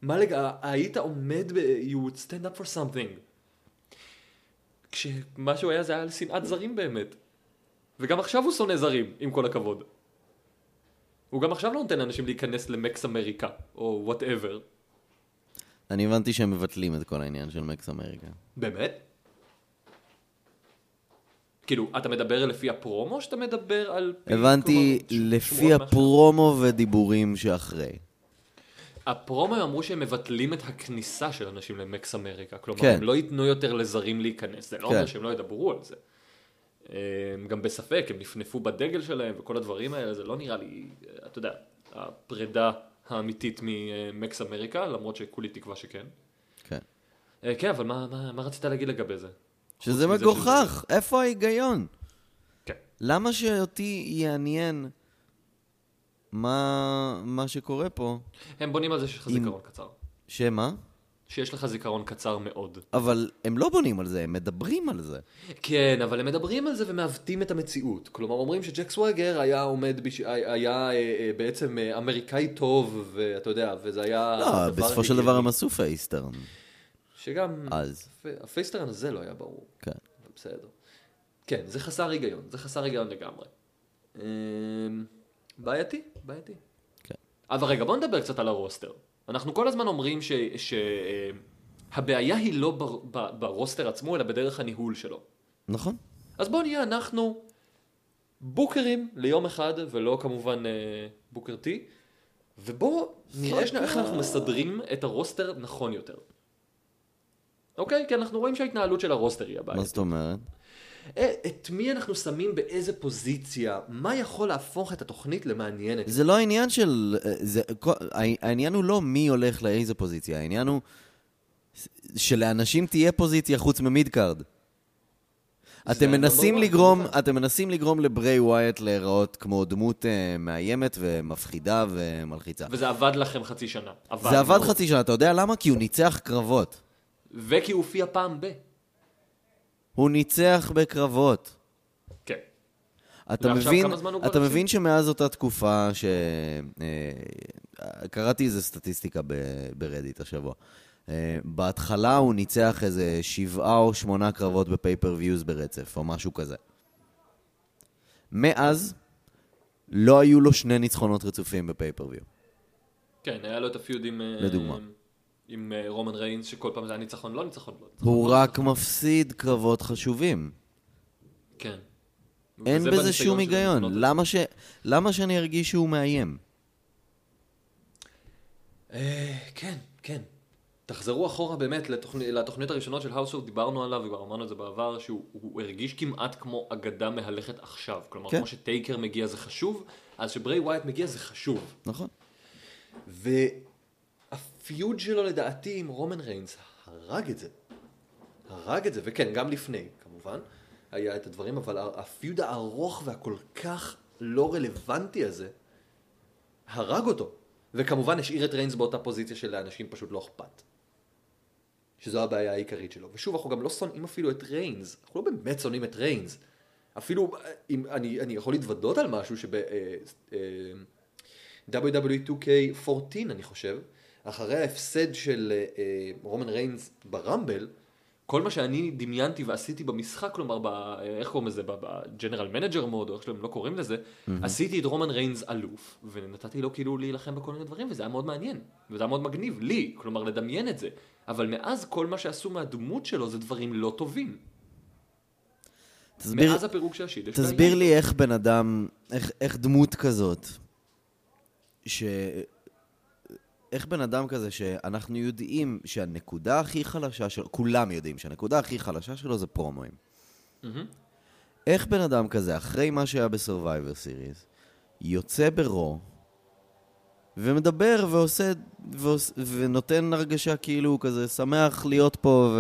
מה לג... היית עומד ב... you would stand up for something. כל מה שהוא היה זה היה על שנאת זרים באמת. וגם עכשיו הוא שונא זרים, עם כל הכבוד. הוא גם עכשיו לא נותן לאנשים להיכנס למקס אמריקה, או whatever. אני הבנתי שהם מבטלים את כל העניין של מקס אמריקה. באמת? כאילו, אתה מדבר לפי הפרומו, או שאתה מדבר על... הבנתי לפי? הפרומו ודיבורים שאחרי. הפרומו הם אמרו שהם מבטלים את הכניסה של אנשים למקס אמריקה. כלומר, כן. הם לא ייתנו יותר לזרים להיכנס. זה לא כן. אומר שהם לא ידברו על זה. הם גם בספק, הם נפנפו בדגל שלהם וכל הדברים האלה, זה לא נראה לי, אתה יודע, הפרידה האמיתית ממקס אמריקה, למרות שכולי תקווה שכן. כן. אה, כן, אבל מה, מה, מה רצית להגיד לגבי זה? שזה מגוחך, איפה ההיגיון? כן. למה שאותי יעניין מה, מה שקורה פה? הם בונים על זה שיש לך אם- זיכרון קצר. שמה? שיש לך זיכרון קצר מאוד. אבל הם לא בונים על זה, הם מדברים על זה. כן, אבל הם מדברים על זה ומעוותים את המציאות. כלומר, אומרים שג'ק סוואגר היה עומד, בש... היה אה, אה, בעצם אה, אמריקאי טוב, ואתה יודע, וזה היה... לא, בסופו של. דבר הם עשו face turn. שגם... אז. הפ- ה face turn הזה לא היה ברור. כן. בסדר. כן, זה חסר היגיון, זה חסר היגיון לגמרי. אמ, בעייתי, בעייתי. כן. אבל רגע, בוא נדבר קצת על ה roster. אנחנו כל הזמן אומרים ש... ש... אה, היא לא בר... ב- ברוסטר עצמו, אלא בדרך הניהול שלו. נכון? אז בואו נהיה אנחנו בוקרים ליום אחד, ולא כמובן אה, בוקר טי, ובואו נראה שנייה איך אנחנו מסדרים את הרוסטר נכון יותר. אוקיי? כי אנחנו רואים שההתנהלות של הרוסטר היא הבעיה. מה זאת אומרת? אה, את מי אנחנו שמים באיזה פוזיציה? מה יכול להפוך את התוכנית למעניינת? זה לא העניין של... זה, כל- העניין הוא לא מי הולך לאיזה פוזיציה, העניין הוא שלאנשים תהיה פוזיציה חוץ מ mid card. אתם number מנסים one, לגרום. אתם מנסים לגרום לבריי ווייט להיראות כמו דמות uh, מאיימת ומפחידה ומלחיצה. וזה עבד לכם חצי שנה. זה עבד. חצי שנה, אתה יודע למה? כי הוא ניצח קרבות. וכי הוא הופיע פעם ב... הוא ניצח בקרבות. כן. אתה מבין, אתה? מבין שמאז אותה תקופה ש... אה, קראתי איזה סטטיסטיקה ב- ברדיט השבוע. אה, בהתחלה הוא ניצח איזה שבעה או שמונה קרבות ב pay-per-views ברצף, או משהו כזה. מאז, לא היו לו שני ניצחונות רצופים ב pay-per-view. כן, היה לו את ה feud עם... אה, לדוגמה. עם אה, רומן ריינס, שכל פעם זה היה ניצחון, לא ניצחון, לא ניצחון. הוא רק מפסיד קרבות חשובים. כן. אין בזה שום היגיון. למה, ש... למה שאני ארגיש שהוא מאיים? אה, כן, כן. תחזרו אחורה באמת לתוכנ... לתוכניות הראשונות של האוס דיברנו עליו, וכבר אמרנו את זה בעבר, שהוא הוא הרגיש כמעט כמו אגדה מהלכת עכשיו. כלומר, כן. כמו שטייקר מגיע זה חשוב, אז שבריי ווייט מגיע זה חשוב. נכון. וה feud שלו לדעתי עם רומן ריינס הרג את זה. הרג את זה, וכן, גם לפני, כמובן, היה את הדברים, אבל ה feud הארוך והכל כך לא רלוונטי הזה, הרג אותו. וכמובן השאיר את ריינס באותה פוזיציה שלאנשים פשוט לא אכפת. שזו הבעיה העיקרית שלו. ושוב, אנחנו גם לא שונאים אפילו את ריינס. אנחנו לא באמת שונאים את ריינס. אפילו, אם אני, אני יכול להתוודות על משהו שב... אה, אה, WWE 2K14 אני חושב, אחרי ההפסד של אה, אה, רומן ריינס ברמבל, כל מה שאני דמיינתי ועשיתי במשחק, כלומר, ב, אה, איך קוראים לזה, ב general manager mode, או איך שהם לא קוראים לזה, עשיתי את רומן ריינס אלוף, ונתתי לו כאילו להילחם בכל מיני דברים, וזה היה מאוד מעניין, וזה היה מאוד מגניב, לי, כלומר, לדמיין את זה. אבל מאז כל מה שעשו מהדמות שלו זה דברים לא טובים. תסביר, מאז הפירוק של השילד, תסביר. לי איך בן אדם, איך, איך דמות כזאת, ש... איך בן אדם כזה שאנחנו יודעים שהנקודה הכי חלשה שלו, כולם יודעים שהנקודה הכי חלשה שלו זה פרומואים. מהמם. איך בן אדם כזה, אחרי מה שהיה ב Survivor Series, יוצא ברו, ומדבר ועושה, ועוש, ונותן הרגשה כאילו הוא כזה שמח להיות פה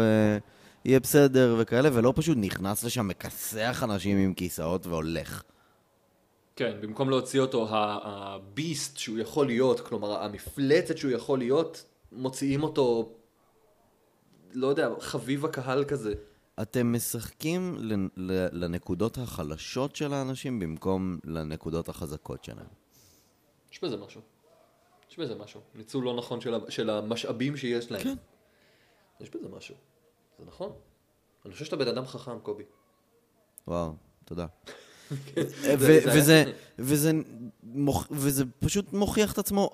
ויהיה בסדר וכאלה, ולא פשוט נכנס לשם, מכסח אנשים עם כיסאות והולך. כן, במקום להוציא אותו הביסט שהוא יכול להיות, כלומר המפלצת שהוא יכול להיות, מוציאים אותו, לא יודע, חביב הקהל כזה. אתם משחקים לנקודות החלשות של האנשים במקום לנקודות החזקות שלהם. יש בזה משהו. יש בזה משהו. ניצול לא נכון של המשאבים שיש להם. כן. יש בזה משהו. זה נכון. אני חושב שאתה בן אדם חכם, קובי. וואו, תודה. היה- וזה, פשוט מוכיח את עצמו.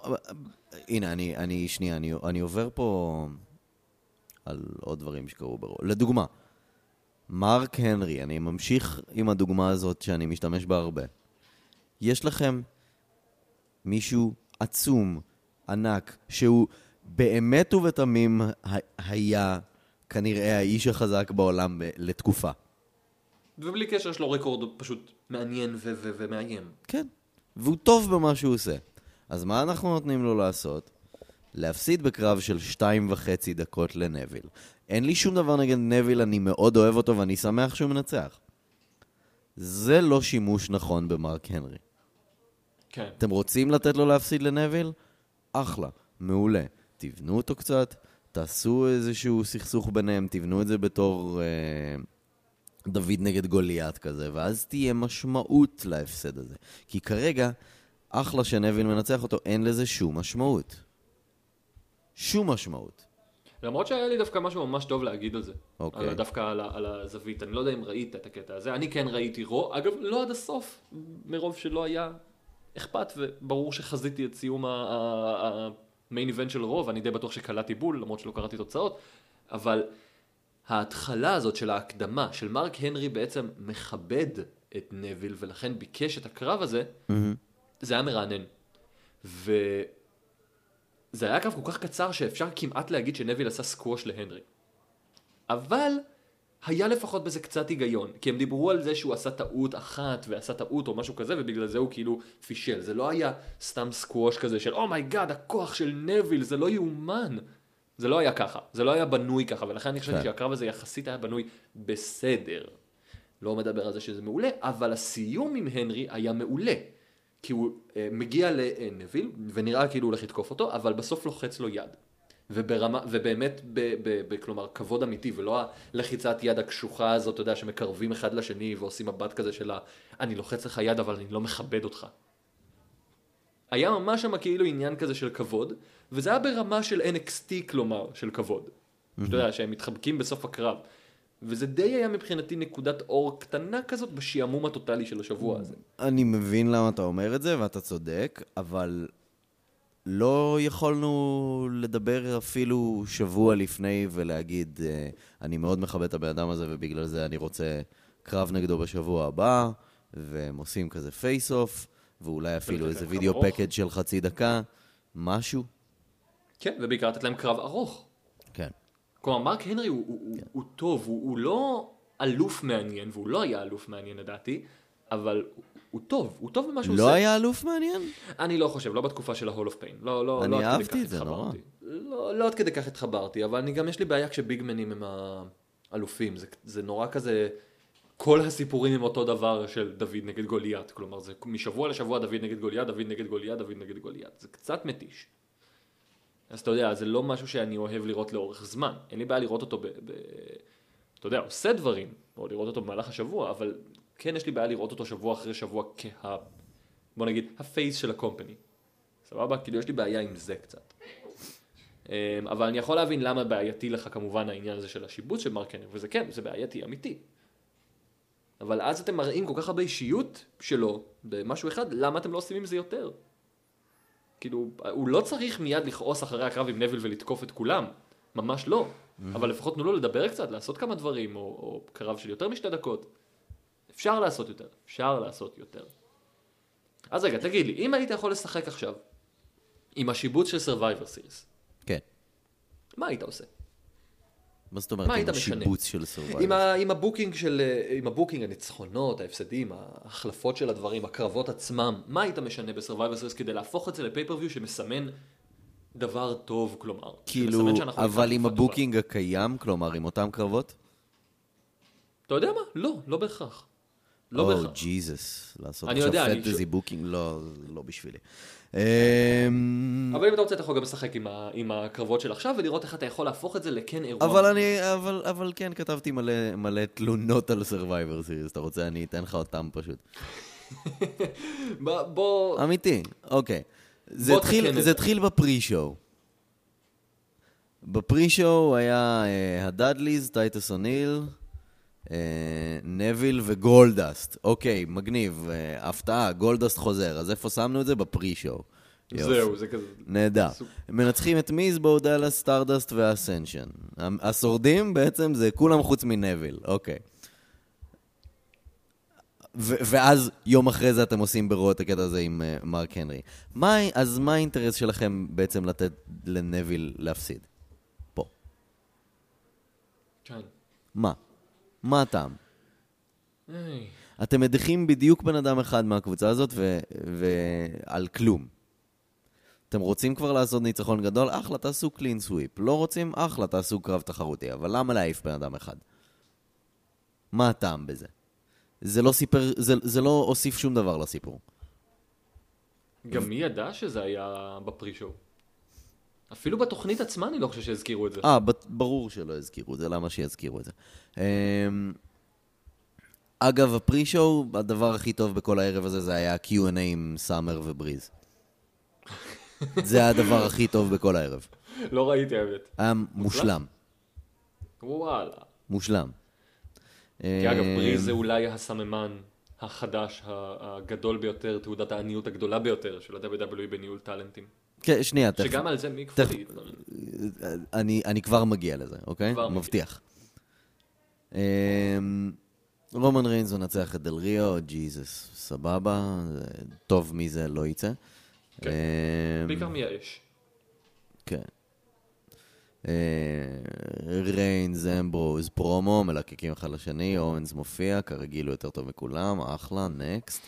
הנה, אני, אני, שנייה, אני, אני עובר פה על עוד דברים שקרו ברור. לדוגמה, מרק הנרי, אני ממשיך עם הדוגמה הזאת שאני משתמש בה הרבה. יש לכם מישהו עצום, ענק, שהוא באמת ובתמים היה כנראה האיש החזק בעולם לתקופה. ובלי קשר יש לו רקורד פשוט מעניין ו- ו- ומאיים. כן. והוא טוב במה שהוא עושה. אז מה אנחנו נותנים לו לעשות? להפסיד בקרב של שתיים וחצי דקות לנביל. אין לי שום דבר נגד נביל, אני מאוד אוהב אותו ואני שמח שהוא מנצח. זה לא שימוש נכון במרק הנרי. כן. אתם רוצים לתת לו להפסיד לנביל? אחלה, מעולה. תבנו אותו קצת, תעשו איזשהו סכסוך ביניהם, תבנו את זה בתור אה, דוד נגד גוליית כזה, ואז תהיה משמעות להפסד הזה. כי כרגע, אחלה שנביל מנצח אותו, אין לזה שום משמעות. שום משמעות. למרות שהיה לי דווקא משהו ממש טוב להגיד על זה. אוקיי. על, דווקא על, על הזווית. אני לא יודע אם ראית את הקטע הזה. אני כן ראיתי רו, אגב, לא עד הסוף, מרוב שלא היה אכפת, וברור שחזיתי את סיום המיין איבנט של רו, ואני די בטוח שקלעתי בול, למרות שלא קראתי תוצאות, אבל ההתחלה הזאת של ההקדמה, של מרק הנרי בעצם מכבד את נביל, ולכן ביקש את הקרב הזה, זה היה מרענן. ו... זה היה קרב כל כך קצר שאפשר כמעט להגיד שנביל עשה סקווש להנרי. אבל היה לפחות בזה קצת היגיון, כי הם דיברו על זה שהוא עשה טעות אחת ועשה טעות או משהו כזה ובגלל זה הוא כאילו פישל. זה לא היה סתם סקווש כזה של oh my god, הכוח של נביל, זה לא יאומן. זה לא היה ככה, זה לא היה בנוי ככה, ולכן אני חשבתי כן. שהקרב הזה יחסית היה בנוי בסדר. לא מדבר על זה שזה מעולה, אבל הסיום עם הנרי היה מעולה. כי הוא אה, מגיע לנביל, ונראה כאילו הוא הולך לתקוף אותו, אבל בסוף לוחץ לו יד. וברמה, ובאמת, ב, ב, ב, כלומר, כבוד אמיתי, ולא הלחיצת יד הקשוחה הזאת, אתה יודע, שמקרבים אחד לשני ועושים מבט כזה של ה... אני לוחץ לך יד, אבל אני לא מכבד אותך. היה ממש שם כאילו עניין כזה של כבוד, וזה היה ברמה של NXT כלומר, של כבוד. אתה יודע, שהם מתחבקים בסוף הקרב. וזה די היה מבחינתי נקודת אור קטנה כזאת בשעמום הטוטלי של השבוע הזה. אני מבין למה אתה אומר את זה, ואתה צודק, אבל לא יכולנו לדבר אפילו שבוע לפני ולהגיד, אה, אני מאוד מכבד את הבן אדם הזה ובגלל זה אני רוצה קרב נגדו בשבוע הבא, והם עושים כזה face-off, ואולי אפילו איזה video package של חצי דקה, משהו. כן, ובעיקר לתת להם קרב ארוך. כן. כלומר, מרק הנרי הוא, הוא, הוא, הוא טוב, הוא, הוא לא אלוף מעניין, והוא לא היה אלוף מעניין לדעתי, אבל הוא, טוב, הוא טוב במה שהוא לא עושה. היה אלוף מעניין? אני לא חושב, לא בתקופה של ה-Hall of Pain. לא, לא, אני לא עד כדי אהבתי את זה, נורא. לא, לא עד כדי כך התחברתי, אבל אני גם יש לי בעיה כשביגמנים הם האלופים. זה, זה נורא כזה, כל הסיפורים הם אותו דבר של דוד נגד גוליית. כלומר, זה משבוע לשבוע דוד נגד גוליית, דוד נגד גוליית, דוד נגד גוליית. זה קצת מתיש. אז אתה יודע, זה לא משהו שאני אוהב לראות לאורך זמן. אין לי בעיה לראות אותו ב... ב... אתה יודע, עושה דברים, או לראות אותו במהלך השבוע, אבל כן יש לי בעיה לראות אותו שבוע אחרי שבוע כה... בוא נגיד, הפייס של הקומפני. סבבה? כאילו יש לי בעיה עם זה קצת. אמ, אבל אני יכול להבין למה בעייתי לך כמובן העניין הזה של השיבוץ של מרק הנרי, וזה כן, זה בעייתי, אמיתי. אבל אז אתם מראים כל כך הרבה אישיות שלו במשהו אחד, למה אתם לא עושים עם זה יותר? כאילו, הוא לא צריך מיד לכעוס אחרי הקרב עם נביל ולתקוף את כולם, ממש לא. אבל לפחות תנו לו לדבר קצת, לעשות כמה דברים, או, או קרב של יותר משתי דקות. אפשר לעשות יותר, אפשר לעשות יותר. אז רגע, תגיד לי, אם היית יכול לשחק עכשיו עם השיבוץ של Survivor Series, כן. מה היית עושה? מה זאת אומרת מה היית משנה? של סורווייבר? עם, ה, עם ה booking של, עם ה booking, הניצחונות, ההפסדים, ההחלפות של הדברים, הקרבות עצמם, מה היית משנה ב Survivor Series כדי להפוך את זה ל pay-per-view שמסמן דבר טוב, כלומר. כאילו, אבל עם תקופה טובה. ה booking הקיים, כלומר, עם אותם קרבות? אתה יודע מה? לא, לא בהכרח. לא או, בהכרח. ג'יזוס. לעשות אני עכשיו fantasy booking, לא, לא בשבילי. אמ, אבל אם אתה רוצה, אתה יכול גם לשחק עם, הקרבות של עכשיו ולראות איך אתה יכול להפוך את זה לכן אירוע. אבל אני, אבל, אבל כן, כתבתי מלא, מלא תלונות על Survivor Series, אתה רוצה, אני אתן לך אותם פשוט. בוא. אמיתי, אוקיי. זה התחיל, ב pre-show. ב pre-show היה אה, הדאדליז, טייטוס אוניל, נביל וגולדסט. אוקיי, מגניב, אה, הפתעה, גולדסט חוזר. אז איפה שמנו את זה? ב pre-show. זהו, זה כזה. נהדר. מנצחים את מיז, בו דאלאס, סטארדסט והאסנשן. השורדים בעצם זה כולם חוץ מנביל, אוקיי. ואז יום אחרי זה אתם עושים ברו את הקטע הזה עם uh, מרק הנרי. מה, אז מה האינטרס שלכם בעצם לתת לנביל להפסיד? פה. כן. מה? מה הטעם? אתם מדיחים בדיוק בן אדם אחד מהקבוצה הזאת ו- ועל כלום. אתם רוצים כבר לעשות ניצחון גדול? אחלה, תעשו קלין סוויפ. לא רוצים? אחלה, תעשו קרב תחרותי. אבל למה להעיף בן אדם אחד? מה הטעם בזה? זה לא סיפר, זה, זה לא הוסיף שום דבר לסיפור. גם מי ידע שזה היה בפרי-שואו? אפילו בתוכנית עצמה אני לא חושב שהזכירו את זה. אה, ברור שלא הזכירו את זה, למה שיזכירו את זה? אמ, אגב, הפרי-שואו, הדבר הכי טוב בכל הערב הזה זה היה Q&A עם סאמר ובריז. זה היה הדבר הכי טוב בכל הערב. לא ראיתי האמת. היה מושלם, וואלה. מושלם. כי אגב, אמ, בריז זה אולי הסממן החדש, הגדול ביותר, תעודת העניות הגדולה ביותר של ה-WWE בניהול טאלנטים. כן, שנייה, תכף. שגם על זה מי תכף. כפולי. אני, אני כבר מגיע לזה, אוקיי? כבר. מבטיח. אמ, רומן ריינס מנצח את דל ריו, ג'יזוס, סבבה, טוב מזה לא יצא. כן. אמ, בעיקר מי האש. כן. אה, ריינס, אמברוז, פרומו, מלקקים אחד לשני, אוונס מופיע, כרגיל הוא יותר טוב מכולם, אחלה, next.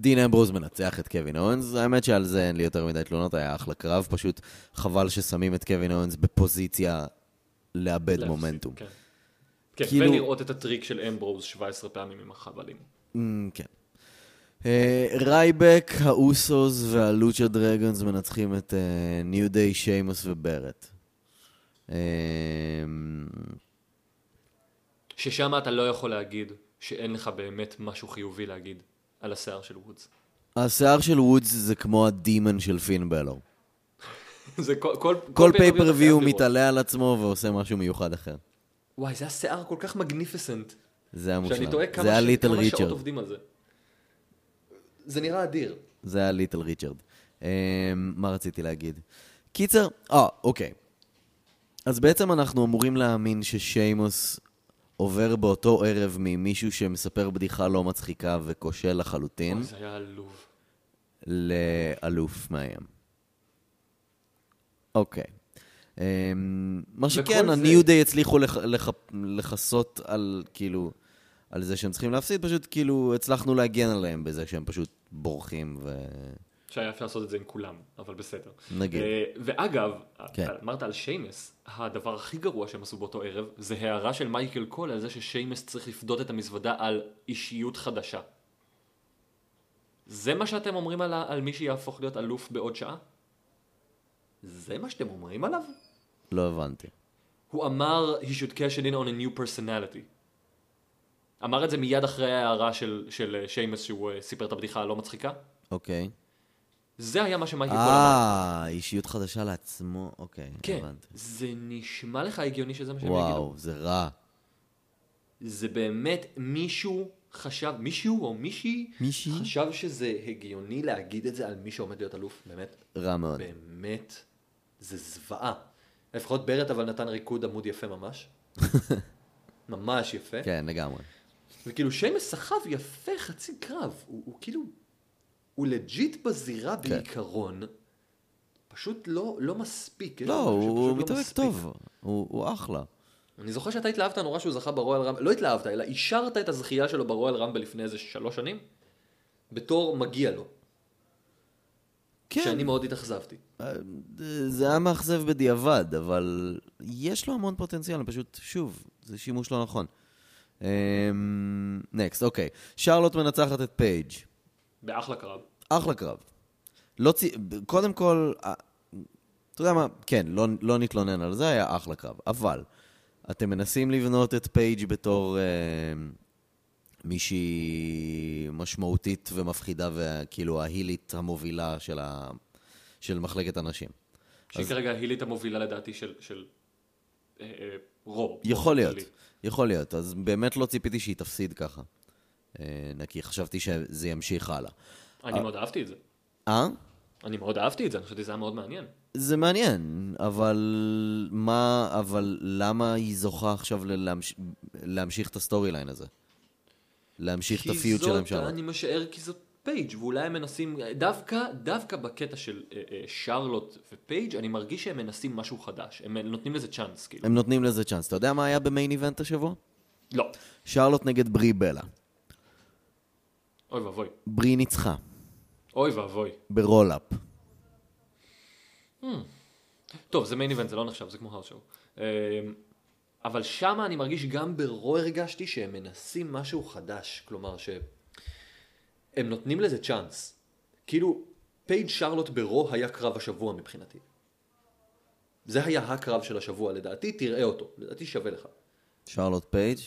דין אמברוז מנצח את קווין אוונס, האמת שעל זה אין לי יותר מדי תלונות, היה אחלה קרב, פשוט חבל ששמים את קווין אוונס בפוזיציה לאבד מומנטום. כן. כן, כאילו- ולראות את הטריק של אמברוז 17 פעמים עם החבלים. Mm, כן. אה, רייבק, האוסוס והלוצ'ה דרגונס מנצחים את ניו דיי, שיימוס וברט. אה, ששם אתה לא יכול להגיד שאין לך באמת משהו חיובי להגיד. על השיער של וודס. השיער של וודס זה כמו ה demon של פין בלור. זה כל, כל, כל pay-per-view הוא. מתעלה על עצמו ועושה משהו מיוחד אחר. וואי, זה השיער כל כך מגניפיסנט. זה היה מושלם. שאני טועה כמה, ש... כמה שעות ריצ'רד. עובדים על זה. זה נראה אדיר. זה היה ליטל ריצ'רד. אמ, מה רציתי להגיד? קיצר, אה, אוקיי. אז בעצם אנחנו אמורים להאמין ששיימוס עובר באותו ערב ממישהו שמספר בדיחה לא מצחיקה וכושל לחלוטין, אוי, זה היה עלוב. לאלוף מאיים. אוקיי. אמ, מה שכן, הניו דיי הצליחו לכ- לכ- לכסות על, כאילו, על זה שהם צריכים להפסיד, פשוט כאילו הצלחנו להגן עליהם בזה שהם פשוט בורחים ו... שהיה אפשר לעשות את זה עם כולם, אבל בסדר. נגיד. אה, ואגב, כן. אמרת על שיימס, הדבר הכי גרוע שהם עשו באותו ערב, זה הערה של מייקל קול על זה ששיימס צריך לפדות את המזוודה על אישיות חדשה. זה מה שאתם אומרים על, על מי שיהפוך להיות אלוף בעוד שעה? זה מה שאתם אומרים עליו? לא הבנתי. הוא אמר, he should cash it in on a new personality. אמר את זה מיד אחרי ההערה של, של אה, שיימס שהוא אה, סיפר את הבדיחה הלא מצחיקה. אוקיי. זה היה מה שמייקל קול אמר. אה, אישיות חדשה לעצמו, אוקיי, כן, הבנתי. זה נשמע לך הגיוני שזה מה שהם יגידו? וואו, זה רע. זה באמת מישהו חשב, מישהו או מישהי, מישהי? חשב שזה הגיוני להגיד את זה על מי שעומד להיות אלוף, באמת, רע מאוד. באמת, זה זוועה. לפחות ברט אבל נתן ריקוד עמוד יפה ממש. ממש יפה. כן, לגמרי. וכאילו שיימוס סחב יפה חצי קרב, הוא, הוא כאילו, הוא legit בזירה כן. בעיקרון, פשוט לא, לא מספיק. לא, הוא שפשוט לא מתאבק. טוב. הוא הוא אחלה. אני זוכר שאתה התלהבת נורא שהוא זכה ברואל רמבל, לא התלהבת, אלא אישרת את הזכייה שלו ברואל רמבל לפני איזה שלוש שנים, בתור מגיע לו, כן, שאני מאוד התאכזבתי. אה, זה היה מאכזב בדיעבד, אבל יש לו המון פוטנציאל, פשוט, שוב, זה שימוש לא נכון. נקסט, אוקיי. שרלוט מנצחת את פייג'. באחלה קרב. אחלה קרב. לא צי... קודם כל, אתה יודע מה, כן, לא, לא נתלונן על זה, היה אחלה קרב. אבל, אתם מנסים לבנות את פייג' בתור אה, מישהי משמעותית ומפחידה, וכאילו ההילית המובילה של, ה... של מחלקת הנשים. שהיא כרגע ההילית המובילה לדעתי של, של אה, אה, רו. יכול להיות, כללי. יכול להיות. אז באמת לא ציפיתי שהיא תפסיד ככה. אה, כי חשבתי שזה ימשיך הלאה. אני מאוד אהבתי את זה. אה? אני מאוד אהבתי את זה, אני חשבתי שזה היה מאוד מעניין. זה מעניין, אבל מה, אבל למה היא זוכה עכשיו להמש... להמשיך את ה-storyline הזה? להמשיך את ה-feud שלהם כי שם. זאת, אני משער כי זאת פייג' ואולי הם מנסים, דווקא, דווקא בקטע של אה, אה, שרלוט ופייג' אני מרגיש שהם מנסים משהו חדש. הם נותנים לזה צ'אנס, כאילו. הם נותנים לזה צ'אנס. אתה יודע מה היה ב-main event השבוע? לא. שרלוט נגד ברי בלה. אוי ואבוי. ברי ניצחה, אוי ואבוי. ב-roll-up. טוב, זה main event, זה לא נחשב, זה כמו show. אמ, אבל שמה אני מרגיש, גם ב-Raw הרגשתי שהם מנסים משהו חדש. כלומר, שהם נותנים לזה צ'אנס. כאילו, פייג' שרלוט ב-Raw היה קרב השבוע מבחינתי. זה היה הקרב של השבוע לדעתי, תראה אותו. לדעתי שווה לך. שרלוט פייג'.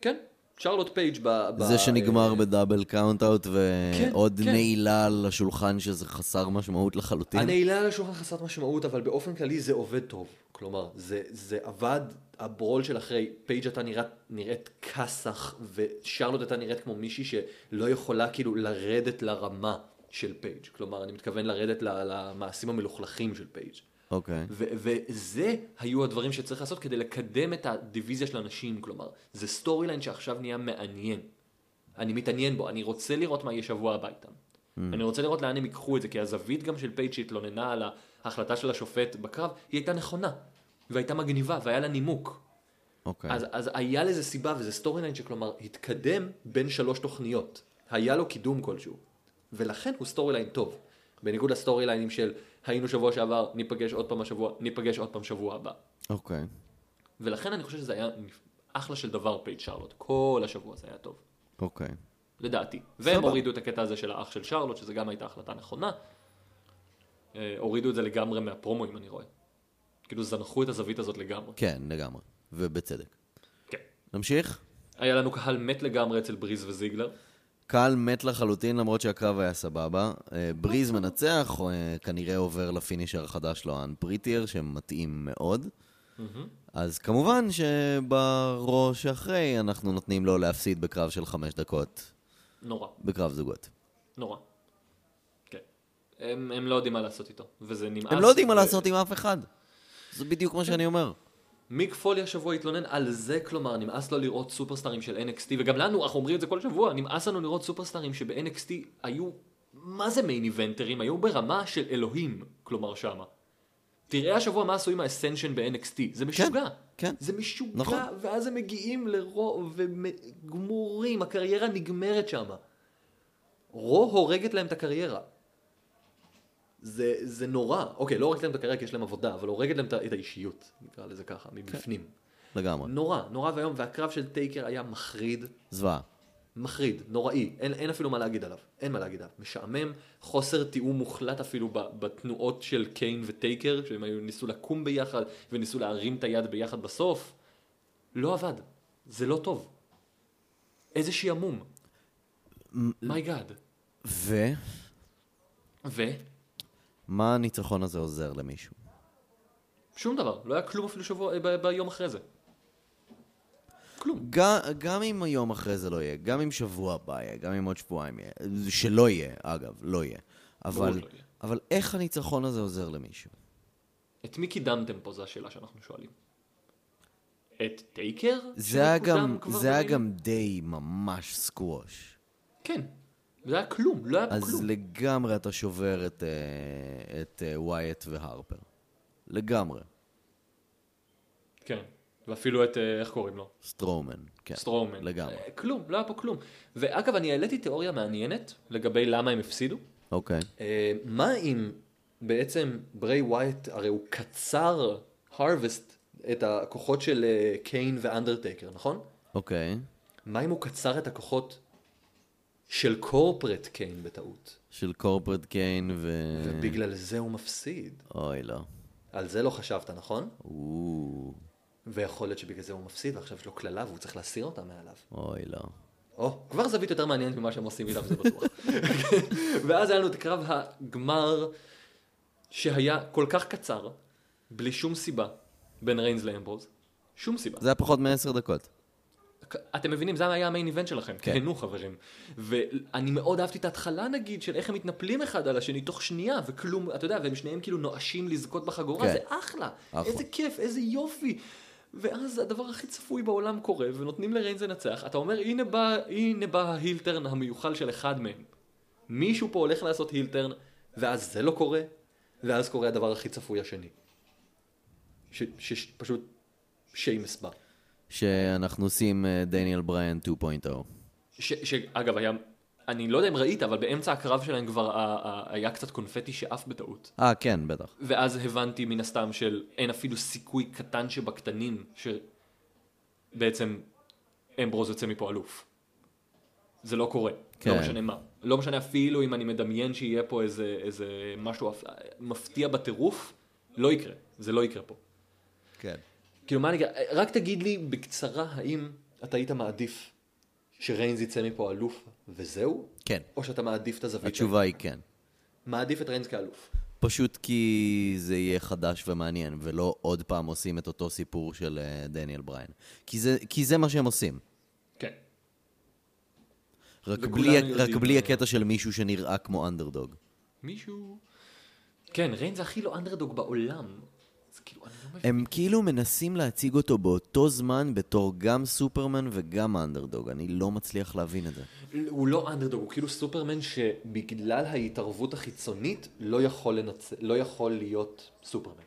כן, שרלוט פייג' ב... ב- זה שנגמר אה, ב-double count-out ועוד כן. נעילה על השולחן שזה חסר משמעות לחלוטין. הנעילה על השולחן חסרת משמעות, אבל באופן כללי זה עובד טוב. כלומר, זה, זה עבד, הברול של אחרי, פייג' הייתה נראית, נראית כסח, ושרלוט הייתה נראית כמו מישהי שלא יכולה כאילו לרדת לרמה של פייג'. כלומר, אני מתכוון לרדת למעשים המלוכלכים של פייג'. אוקיי. ו- וזה היו הדברים שצריך לעשות כדי לקדם את הדיוויזיה של הנשים, כלומר, זה storyline שעכשיו נהיה מעניין. אני מתעניין בו, אני רוצה לראות מה יהיה שבוע הבא איתם. אני רוצה לראות לאן הם ייקחו את זה, כי הזווית גם של פייג' שהתלוננה על ההחלטה של השופט בקרב, היא הייתה נכונה, והייתה מגניבה, והיה לה נימוק. אוקיי. אז, אז היה לזה סיבה, וזה storyline שכלומר התקדם בין שלוש תוכניות. היה לו קידום כלשהו. ולכן הוא storyline טוב. בניגוד ל-storyline ים של היינו שבוע שעבר, ניפגש עוד פעם השבוע, ניפגש עוד פעם שבוע הבא. אוקיי. ולכן אני חושב שזה היה אחלה של דבר פייג' שרלוט. כל השבוע זה היה טוב. אוקיי. לדעתי. והם סבבה. הורידו את הקטע הזה של האח של שרלוט, שזה גם הייתה החלטה נכונה. אה, הורידו את זה לגמרי מהפרומואים, אני רואה. כאילו זנחו את הזווית הזאת לגמרי. כן, לגמרי. ובצדק. כן. נמשיך? היה לנו קהל מת לגמרי אצל בריז וזיגלר. קהל מת לחלוטין למרות שהקרב היה סבבה. אה, בריז מנצח, אה, כנראה עובר לפינישר החדש שלו, אנפריטייר, שמתאים מאוד. אז כמובן שבראש שאחרי אנחנו נותנים לו להפסיד בקרב של חמש דקות, נורא, בקרב זוגות. נורא. כן. הם, הם לא יודעים מה לעשות איתו, וזה נמאס. הם לא יודעים מה ו- לעשות עם אף אחד. זה בדיוק מה שאני אומר. מיק פולי השבוע התלונן על זה, כלומר, נמאס לו לראות סופרסטארים של NXT, וגם לנו, אנחנו אומרים את זה כל שבוע, נמאס לנו לראות סופרסטארים שב-NXT היו, מה זה מיין איבנטרים? היו ברמה של אלוהים, כלומר שמה. תראה השבוע מה עשו עם האסנשן ב-NXT, זה משוגע. כן. זה משוגע, נכון. ואז הם מגיעים לרו וגמורים, הקריירה נגמרת שמה. רו הורגת להם את הקריירה. זה, זה נורא. אוקיי, לא הורגת להם את הקריירה כי יש להם עבודה, אבל הורגת להם את האישיות, נקרא לזה ככה, מבפנים. לגמרי. נורא, נורא ואיום, והקרב של טייקר היה מחריד, זוועה. מחריד, נוראי, אין, אין אפילו מה להגיד עליו, אין מה להגיד עליו, משעמם, חוסר תיאום מוחלט אפילו ב- בתנועות של קיין וטייקר, שהם היו, ניסו לקום ביחד וניסו להרים את היד ביחד בסוף, לא עבד, זה לא טוב. איזה שעמום. my God. ו... ו? מה הניצחון הזה עוזר למישהו? שום דבר, לא היה כלום אפילו שבוע, ב- ביום אחרי זה. כלום. גם, גם אם היום אחרי זה לא יהיה, גם אם שבוע הבא יהיה, גם אם עוד שבועיים יהיה, שלא יהיה, אגב, לא יהיה. אבל, שלא יהיה. אבל איך הניצחון הזה עוזר למישהו? את מי קידמתם פה, זו השאלה שאנחנו שואלים. את טייקר? זה היה גם, זה היה? גם די ממש סקווש. כן. זה היה כלום, לא היה אז כלום. לגמרי אתה שובר את, אה, את אה, ווייט והרפר. לגמרי. כן. ואפילו את, אה, איך קוראים לו? סטרומן, כן. סטרומן. לגמרי. כלום, לא היה פה כלום. ואגב, אני העליתי תיאוריה מעניינת לגבי למה הם הפסידו. אוקיי. מה אם בעצם ברי ווייט, הרי הוא קצר הרווסט את הכוחות של קיין ואנדרטייקר, נכון? אוקיי. מה אם הוא קצר את הכוחות של קורפרט קיין בטעות? של קורפרט קיין ו... ובגלל זה הוא מפסיד. אוי, לא. על זה לא חשבת, נכון? או, ויכול להיות שבגלל זה הוא מפסיד, ועכשיו יש לו קללה והוא צריך להסיר אותה מעליו. אוי, לא. או, כבר זווית יותר מעניינת ממה שהם עושים איתם, זה בטוח. ואז היה לנו את קרב הגמר, שהיה כל כך קצר, בלי שום סיבה, בין ריינס לאמברוז. שום סיבה. זה היה פחות מעשר דקות. אתם מבינים, זה היה המיין איבנט שלכם, כן. תהנו חברים. ואני מאוד אהבתי את ההתחלה נגיד, של איך הם מתנפלים אחד על השני תוך שנייה, וכלום, אתה יודע, והם שניהם כאילו נואשים לזכות בחגורה, כן. זה אחלה. אחלה. איזה כיף, איזה יופי. ואז הדבר הכי צפוי בעולם קורה, ונותנים לריינס לנצח, אתה אומר, הנה בא, הנה בא ההילטרן המיוחל של אחד מהם. מישהו פה הולך לעשות הילטרן, ואז זה לא קורה, ואז קורה הדבר הכי צפוי השני. שפשוט שיימס בא. שאנחנו עושים אה, דניאל בריין 2.0. ש, שאגב היה, אני לא יודע אם ראית, אבל באמצע הקרב שלהם כבר היה קצת קונפטי שעף בטעות. אה, כן, בטח. ואז הבנתי מן הסתם של אין אפילו סיכוי קטן שבקטנים שבעצם אמברוז יוצא מפה אלוף. זה לא קורה, כן. לא משנה מה. לא משנה אפילו אם אני מדמיין שיהיה פה איזה, איזה משהו מפתיע בטירוף, לא יקרה, זה לא יקרה פה. כן. כאילו מה אני אגיד, רק תגיד לי בקצרה האם אתה היית מעדיף שריינז יצא מפה אלוף וזהו? כן. או שאתה מעדיף את הזווית? התשובה היא כן. מעדיף את ריינז כאלוף. פשוט כי זה יהיה חדש ומעניין, ולא עוד פעם עושים את אותו סיפור של אה, דניאל בריין. כי זה, כי זה מה שהם עושים. כן. רק בלי, רק בלי הקטע של מישהו שנראה כמו אנדרדוג. מישהו... כן, ריינז הכי לא אנדרדוג בעולם. כאילו, אני לא מבין. הם כאילו מנסים להציג אותו באותו זמן בתור גם סופרמן וגם אנדרדוג. אני לא מצליח להבין את זה. הוא לא אנדרדוג, הוא כאילו סופרמן שבגלל ההתערבות החיצונית לא יכול, לנצ... לא יכול להיות סופרמן.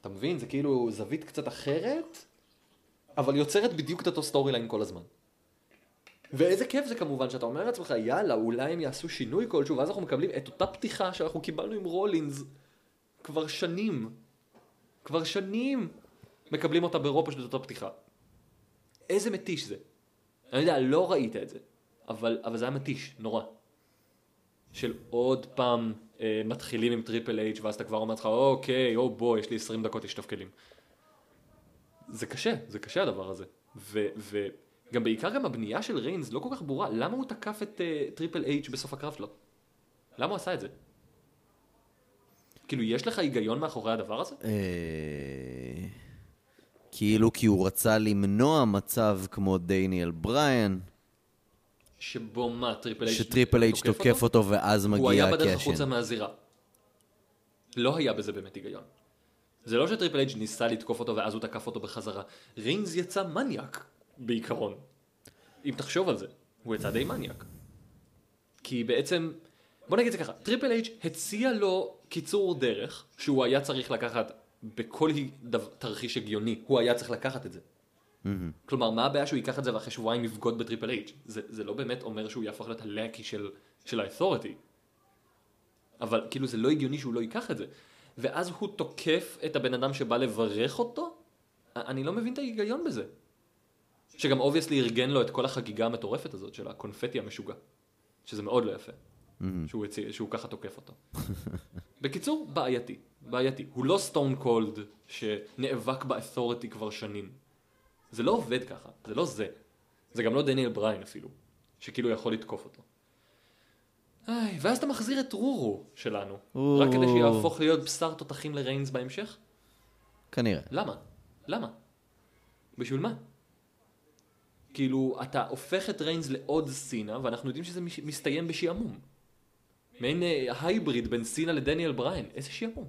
אתה מבין? זה כאילו זווית קצת אחרת, אבל יוצרת בדיוק את אותו storyline כל הזמן. ואיזה כיף זה כמובן שאתה אומר לעצמך, יאללה, אולי הם יעשו שינוי כלשהו, ואז אנחנו מקבלים את אותה פתיחה שאנחנו קיבלנו עם רולינס כבר שנים. כבר שנים מקבלים אותה באירופה של אותה פתיחה. איזה מתיש זה. אני יודע, לא ראית את זה, אבל, אבל זה היה מתיש, נורא. של עוד פעם אה, מתחילים עם טריפל אייץ' ואז אתה כבר אומר לך, אוקיי, או בוא, יש לי 20 דקות לשטוף כלים. זה קשה, זה קשה הדבר הזה. ו, גם בעיקר גם הבנייה של ריינס לא כל כך ברורה, למה הוא תקף את uh, טריפל אייץ' בסוף הקרב שלו? למה הוא עשה את זה? כאילו, יש לך היגיון מאחורי הדבר הזה? אה, כאילו כי הוא רצה למנוע מצב כמו דניאל בריין, שבו מה, טריפל אייץ' שטריפל אייץ' תוקף אותו ואז הוא היה מגיע בדרך החוצה הקשן. מהזירה. לא היה בזה באמת היגיון. זה לא שטריפל אייץ' ניסה לתקוף אותו ואז הוא תקף אותו בחזרה. ריינס יצא מניאק, בעיקרון. אם תחשוב על זה, הוא יצא די מניאק. כי בעצם, בוא נגיד את זה ככה, טריפל אייץ' הציע לו קיצור דרך שהוא היה צריך לקחת בכל דו- תרחיש הגיוני, הוא היה צריך לקחת את זה. כלומר, מה הבעיה שהוא ייקח את זה ואחרי שבועיים יבגוד בטריפל אייץ'? זה, זה לא באמת אומר שהוא יהפוך להיות ה-lackey של, של ה-authority. אבל כאילו זה לא הגיוני שהוא לא ייקח את זה. ואז הוא תוקף את הבן אדם שבא לברך אותו? אני לא מבין את ההיגיון בזה. שגם obviously ארגן לו את כל החגיגה המטורפת הזאת של הקונפטי המשוגע. שזה מאוד לא יפה. שהוא, הציע, שהוא ככה תוקף אותו. בקיצור, בעייתי. בעייתי. הוא לא סטון קולד שנאבק ב-Authority כבר שנים. זה לא עובד ככה, זה לא זה. זה גם לא דניאל בריין אפילו, שכאילו יכול לתקוף אותו. איי, ואז אתה מחזיר את רורו שלנו, או. רק כדי שיהפוך להיות בשר תותחים לריינס בהמשך? כנראה. למה? למה? בשביל מה? כאילו, אתה הופך את ריינס לעוד סינה, ואנחנו יודעים שזה מסתיים בשעמום. מעין אה, hybrid בין סינה לדניאל בריין, איזה שעמום.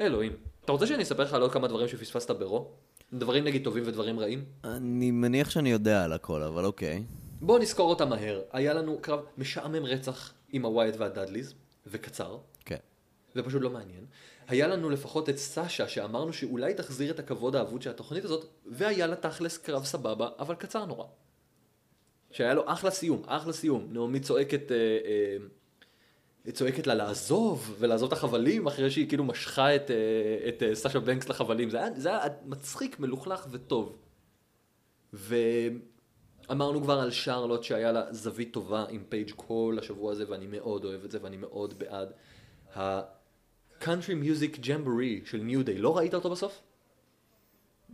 אלוהים. אתה רוצה שאני אספר לך על עוד כמה דברים שפספסת ברו? דברים נגיד טובים ודברים רעים? אני מניח שאני יודע על הכל, אבל אוקיי. בואו נזכור אותם מהר. היה לנו קרב משעמם רצח עם הווייט והדאדליז, וקצר, כן. ופשוט לא מעניין. היה לנו לפחות את סאשה, שאמרנו שאולי תחזיר את הכבוד האבוד של התוכנית הזאת, והיה לה תכלס קרב סבבה, אבל קצר נורא. שהיה לו אחלה סיום, אחלה סיום. נעמי צועקת, אה, אה, צועקת לה לעזוב, ולעזוב את החבלים, אחרי שהיא כאילו משכה את, אה, את אה, סאשה בנקס לחבלים. זה היה, זה היה מצחיק, מלוכלך וטוב. ואמרנו כבר על שרלוט שהיה לה זווית טובה עם פייג' כל השבוע הזה, ואני מאוד אוהב את זה, ואני מאוד בעד. ה-country music jamboree של ניו דיי, לא ראית אותו בסוף?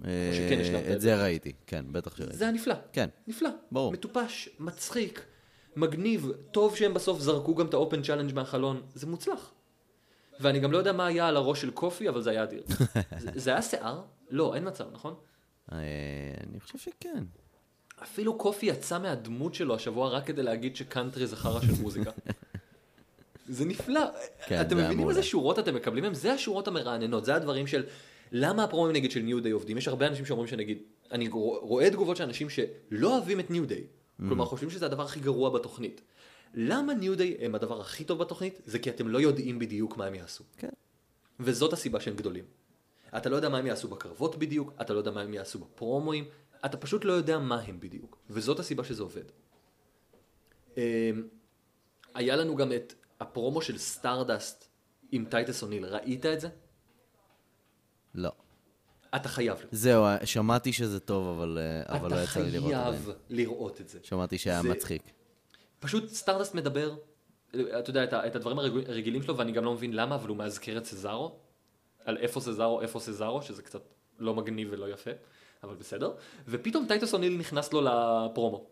אה, שכן את זה ראיתי, כן, בטח שראיתי. זה היה נפלא. כן. נפלא. ברור. מטופש, מצחיק, מגניב, טוב שהם בסוף זרקו גם את ה-open challenge מהחלון, זה מוצלח. ואני גם לא יודע מה היה על הראש של קופי, אבל זה היה אדיר. זה, זה היה שיער? לא, אין מצב, נכון? אה, אני חושב שכן. אפילו קופי יצא מהדמות שלו השבוע רק כדי להגיד שקאנטרי זה חרא של מוזיקה. זה נפלא. כן, אתם מבינים. איזה שורות אתם מקבלים מהם? זה השורות המרעננות, זה הדברים של למה הפרומים נגיד של ניו דיי עובדים? יש הרבה אנשים שאומרים שנגיד, אני רואה תגובות של אנשים שלא אוהבים את ניו דיי, כלומר חושבים שזה הדבר הכי גרוע בתוכנית. למה ניו דיי הם הדבר הכי טוב בתוכנית? זה כי אתם לא יודעים בדיוק מה הם יעשו. כן. וזאת הסיבה שהם גדולים. אתה לא יודע מה הם יעשו בקרבות בדיוק, אתה לא יודע מה הם יעשו בפרומואים, אתה פשוט לא יודע מה הם בדיוק, וזאת הסיבה שזה עובד. אמ, היה לנו גם את הפרומו של סטארדסט עם טייטס אוניל, ראית את זה? לא. אתה חייב. זהו, שמעתי שזה טוב, אבל אה, אבל לא אתה יצא לי לראות עדיין. חייב לראות את זה. שמעתי שהיה זה- מצחיק. פשוט סטארדסט מדבר, אתה יודע, את את הדברים הרג- הרגילים שלו, ואני גם לא מבין למה, אבל הוא מאזכר את סזארו, על איפה סזארו, איפה סזארו, שזה קצת לא מגניב ולא יפה, אבל בסדר. ופתאום טייטס אוניל נכנס לו לפרומו.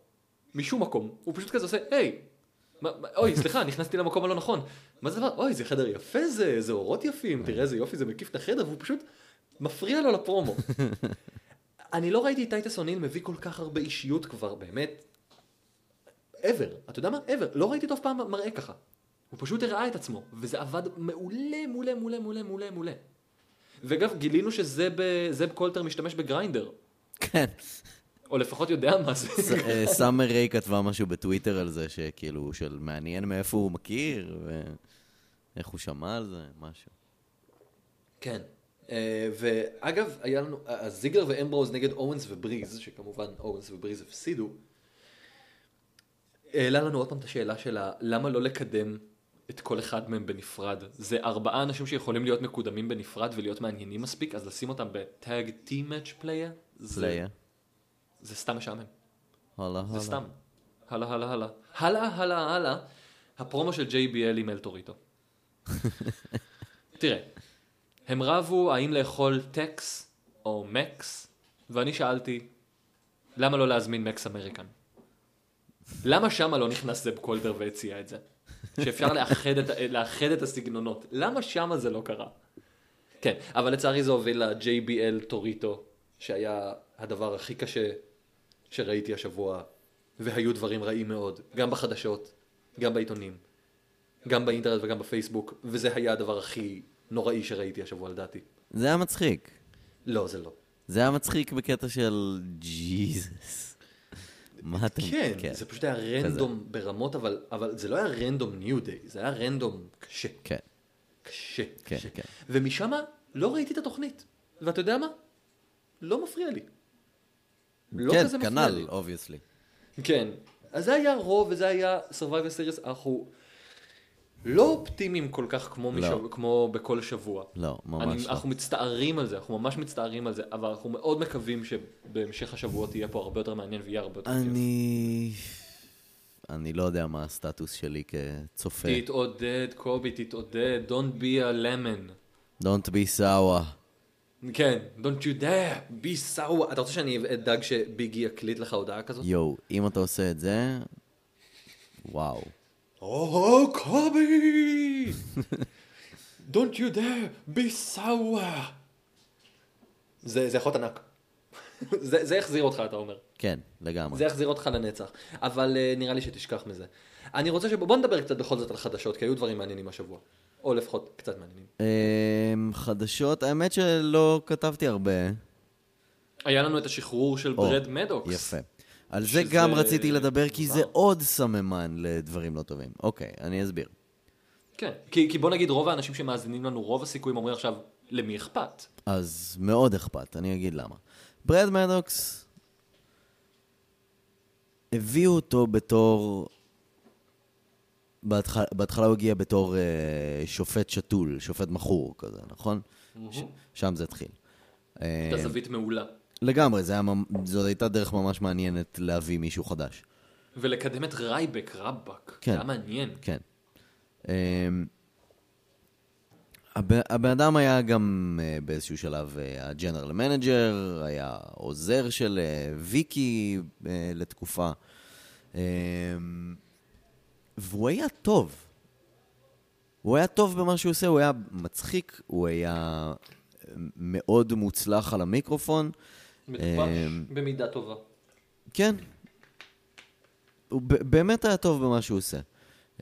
משום מקום. הוא פשוט כזה עושה, היי, מה- מה- אוי, סליחה, נכנסתי למקום הלא נכון. מה זה דבר? אוי, זה חדר יפה זה, איזה אורות יפים, תראה איזה יופי, זה מקיף את החדר, והוא פשוט מפריע לו לפרומו. אני לא ראיתי את טייטס אוניל מביא כל כך הרבה אישיות כבר, באמת, ever, אתה יודע מה? ever, לא ראיתי אותו אף פעם מראה ככה. הוא פשוט הראה את עצמו, וזה עבד מעולה, מעולה, מעולה, מעולה, מעולה, מעולה. ואגב, גילינו שזב קולטר משתמש בגריינדר, כן. או לפחות יודע מה זה. אה, סאמר ריי כתבה משהו בטוויטר על זה, שכאילו, של מעניין מאיפה הוא מכיר, ואיך הוא שמע על זה, משהו. כן. אה, ואגב, היה לנו, אז זיגלר ואמברוז נגד אוונס ובריז, שכמובן אוונס ובריז הפסידו, העלה לנו עוד פעם את השאלה שלה, למה לא לקדם את כל אחד מהם בנפרד? זה ארבעה אנשים שיכולים להיות מקודמים בנפרד ולהיות מעניינים מספיק, אז לשים אותם ב-tag team match filler? Filler. זה סתם משעמם. הלאה, זה הלאה. סתם. הלאה, הלאה, הלאה. הלאה, הלאה, הלאה. הפרומו של JBL עם אל טוריטו. תראה, הם רבו האם לאכול Tex או Mex, ואני שאלתי, למה לא להזמין Mex American? למה שמה לא נכנס זב קולטר והציע את זה? שאפשר לאחד את, לאחד את הסגנונות. למה שמה זה לא קרה? כן, אבל לצערי זה הוביל ל-JBL טוריטו, שהיה הדבר הכי קשה שראיתי השבוע, והיו דברים רעים מאוד, גם בחדשות, גם בעיתונים, גם באינטרנט וגם בפייסבוק, וזה היה הדבר הכי נוראי שראיתי השבוע לדעתי. זה היה מצחיק. לא, זה לא. זה היה מצחיק בקטע של ג'יזוס. מה אתה... כן, זה פשוט היה רנדום ברמות, אבל, אבל זה לא היה רנדום ניו דיי, זה היה רנדום קשה. כן, קשה, כן, קשה. כן. ומשם לא ראיתי את התוכנית. ואתה יודע מה? לא מפריע לי. לא כן, כזה מפריע לי. כנ"ל, obviously. כן. אז זה היה רוב וזה היה Survivor Series, אנחנו לא אופטימיים כל כך כמו, לא. משב... כמו בכל שבוע. לא, ממש אני, לא. אנחנו מצטערים על זה, אנחנו ממש מצטערים על זה, אבל אנחנו מאוד מקווים שבהמשך השבועות יהיה פה הרבה יותר מעניין ויהיה הרבה יותר כיף. אני... אני לא יודע מה הסטטוס שלי כצופה. תתעודד, קובי, תתעודד, don't be a lemon. Don't be sour. כן, don't you dare, be sour. אתה רוצה שאני אדאג שביגי יקליט לך הודעה כזאת? יואו, אם אתה עושה את זה, וואו. או, קובי! don't you dare, be sour. זה, זה יכול להיות ענק. זה, זה יחזיר אותך, אתה אומר. כן, לגמרי. זה יחזיר אותך לנצח. אבל uh, נראה לי שתשכח מזה. אני רוצה שבוא בוא נדבר קצת בכל זאת על חדשות, כי היו דברים מעניינים השבוע. או לפחות קצת מעניינים. אמ, חדשות, האמת שלא כתבתי הרבה. היה לנו את השחרור של ברד מדוקס. יפה. על זה שזה גם רציתי לדבר, כי זה. עוד סממן לדברים לא טובים. אוקיי, אני אסביר. כן, כי, כי בוא נגיד רוב האנשים שמאזינים לנו, רוב הסיכויים אומרים עכשיו, למי אכפת? אז מאוד אכפת, אני אגיד למה. ברד מדוקס, הביאו אותו בתור... בהתח... בהתחלה הוא הגיע בתור אה, שופט שתול, שופט מכור כזה, נכון? ש... שם זה התחיל. אה, הייתה זווית מעולה. לגמרי, זה היה, זאת הייתה דרך ממש מעניינת להביא מישהו חדש. ולקדם את רייבק, רבאק. כן. זה היה מעניין. כן. אמ, הבן אדם היה גם אה, באיזשהו שלב ה-general manager, היה עוזר של אה, ויקי אה, לתקופה, אמ, והוא היה טוב. הוא היה טוב במה שהוא עושה, הוא היה מצחיק, הוא היה מאוד מוצלח על המיקרופון. מטופש אמ, במידה טובה. כן. הוא באמת היה טוב במה שהוא עושה.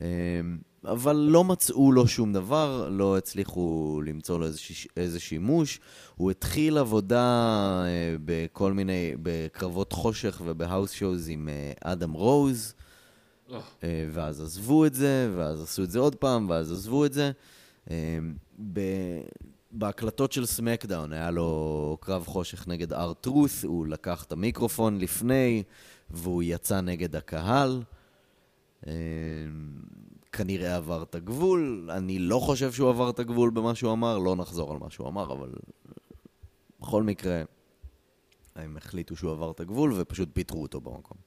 אמ, אבל לא מצאו לו שום דבר, לא הצליחו למצוא לו איזה, שימוש. הוא התחיל עבודה אה, בכל מיני, בקרבות חושך ובהאוס שואוז עם אה, אדם רוז, אה, אה, ואז עזבו את זה, ואז עשו את זה עוד פעם, ואז עזבו את זה. ב- בהקלטות של סמקדאון היה לו קרב חושך נגד ארטרוס, הוא לקח את המיקרופון לפני, והוא יצא נגד הקהל. אה, כנראה עבר את הגבול, אני לא חושב שהוא עבר את הגבול במה שהוא אמר, לא נחזור על מה שהוא אמר, אבל בכל מקרה, הם החליטו שהוא עבר את הגבול ופשוט פיטרו אותו במקום.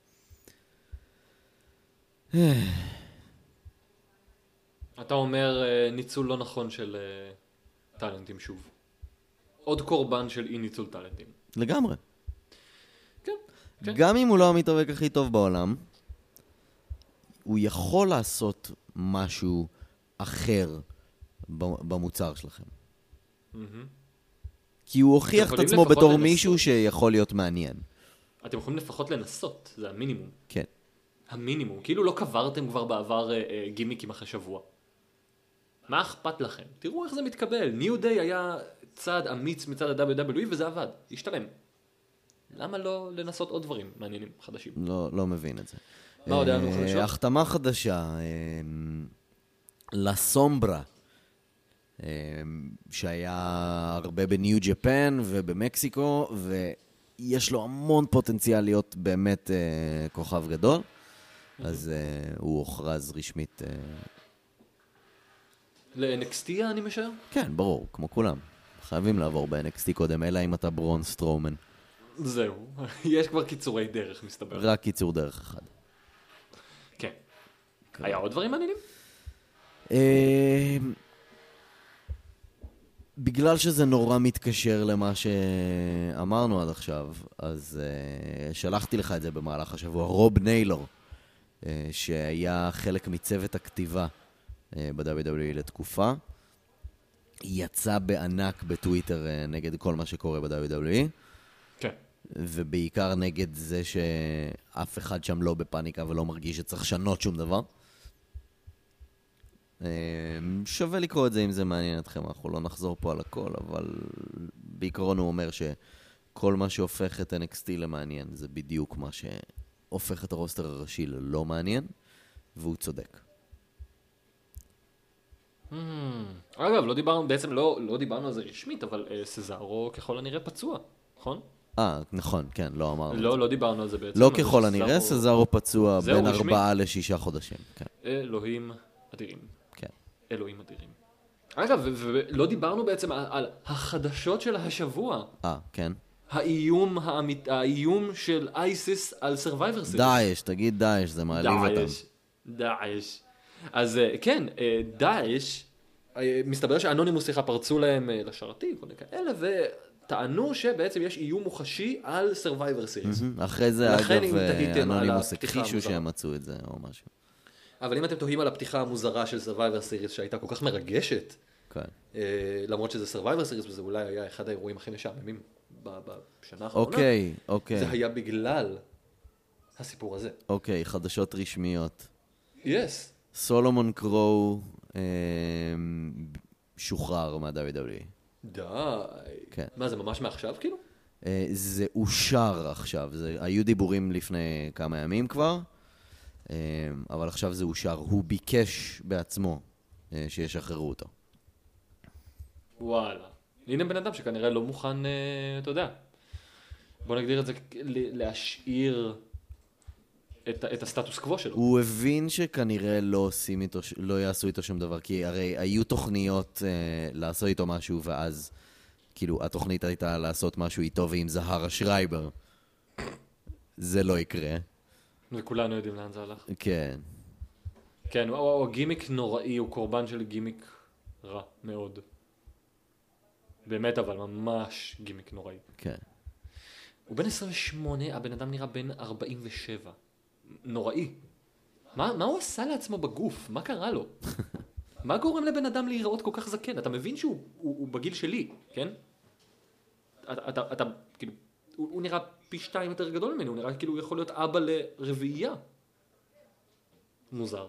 אתה אומר אה, ניצול לא נכון של אה, טאלנטים שוב. עוד קורבן של אי ניצול טאלנטים. לגמרי. כן, כן. גם אם הוא לא המתאבק הכי טוב בעולם, הוא יכול לעשות משהו אחר במוצר שלכם. כי הוא הוכיח את עצמו בתור לנסות. מישהו שיכול להיות מעניין. אתם יכולים לפחות לנסות, זה המינימום. כן. המינימום. כאילו לא קברתם כבר בעבר אה, אה, גימיקים אחרי שבוע. מה אכפת לכם? תראו איך זה מתקבל. ניו דיי היה צעד אמיץ מצד ה-WWE וזה עבד. השתלם. למה לא לנסות עוד דברים מעניינים חדשים? לא, לא מבין את זה. מה עוד היה לנו אה, חדשות? החתמה חדשה, אה, לה סומברה, אה, שהיה הרבה בניו ג'פן ובמקסיקו, ויש לו המון פוטנציאל להיות באמת אה, כוכב גדול, אז אה, הוא הוכרז רשמית, ל-NXT אני משער? כן, ברור, כמו כולם. חייבים לעבור ב-NXT קודם, אלא אם אתה ברון סטרומן. זהו. יש כבר קיצורי דרך מסתבר. רק קיצור דרך אחד. כן. היה עוד דברים מעניינים? אה, בגלל שזה נורא מתקשר למה שאמרנו עד עכשיו, אז uh, שלחתי לך את זה במהלך השבוע. רוב ניילור, uh, שהיה חלק מצוות הכתיבה ב-WWE לתקופה, יצא בענק בטוויטר uh, נגד כל מה שקורה ב-WWE. כן. ובעיקר נגד זה שאף אחד שם לא בפאניקה ולא מרגיש שצריך לשנות שום דבר. אה, שווה לקרוא את זה אם זה מעניין אתכם, אנחנו לא נחזור פה על הכל, אבל בעיקרון הוא אומר שכל מה שהופך את NXT למעניין זה בדיוק מה שהופך את הרוסטר הראשי ללא מעניין, והוא צודק. המ. אגב, לא דיברנו, בעצם לא, לא דיברנו על זה רשמית, אבל אה, סזארו ככל הנראה פצוע, נכון? אה, נכון, כן, לא אמרנו. לא, לא דיברנו על זה בעצם. לא אבל ככל הנראה, סזארו פצוע זהו, בין רשמי? ארבעה לשישה חודשים. כן, אלוהים אדירים. כן. אלוהים אדירים. אגב, ו- ולא דיברנו בעצם על, על החדשות של השבוע. אה, כן. האיום, האמית, האיום של ISIS על סרווייבר סיריס. דאעש, תגיד דאעש, זה מעליב אותם. דאעש. דאעש. אז אה, כן, אה, דאעש, אה, מסתבר שאנונימוס סליחה פרצו להם לשרתים, כל מיני כאלה, וטענו שבעצם יש איום מוחשי על סיריס. מהמם. אחרי זה, אגב, אנונימוס הכחישו. שהם מצאו את זה או משהו. אבל אם אתם תוהים על הפתיחה המוזרה של סרווייבר סיריס שהייתה כל כך מרגשת, כן. אה, למרות שזה סרווייבר סיריס וזה אולי היה אחד האירועים הכי משעממים בשנה האחרונה, אוקיי, אוקיי, זה היה בגלל הסיפור הזה. אוקיי, חדשות רשמיות. יס. סולומון קרו אה, שוחרר מה-WWE. די. כן. מה זה ממש מעכשיו כאילו? אה, זה אושר עכשיו, זה, היו דיבורים לפני כמה ימים כבר, אה, אבל עכשיו זה אושר. הוא ביקש בעצמו אה, שישחררו אותו. וואלה. הנה בן אדם שכנראה לא מוכן, אה, אתה יודע, בוא נגדיר את זה, להשאיר את, את הסטטוס קוו שלו. הוא הבין שכנראה לא עושים איתו, לא יעשו איתו שום דבר, כי הרי היו תוכניות אה, לעשות איתו משהו, ואז, כאילו, התוכנית הייתה לעשות משהו איתו ועם זהרה שרייבר. זה לא יקרה. וכולנו יודעים לאן זה הלך. כן. כן, הוא, הוא גימיק נוראי, הוא קורבן של גימיק רע מאוד. באמת אבל, ממש גימיק נוראי. כן. הוא בן 28, הבן אדם נראה בן 47. נוראי. מה, מה הוא עשה לעצמו בגוף? מה קרה לו? מה גורם לבן אדם להיראות כל כך זקן? אתה מבין שהוא הוא, הוא בגיל שלי, כן? אתה, אתה, אתה כאילו, הוא, הוא נראה פי שתיים יותר גדול ממני, הוא נראה כאילו הוא יכול להיות אבא לרביעייה. מוזר.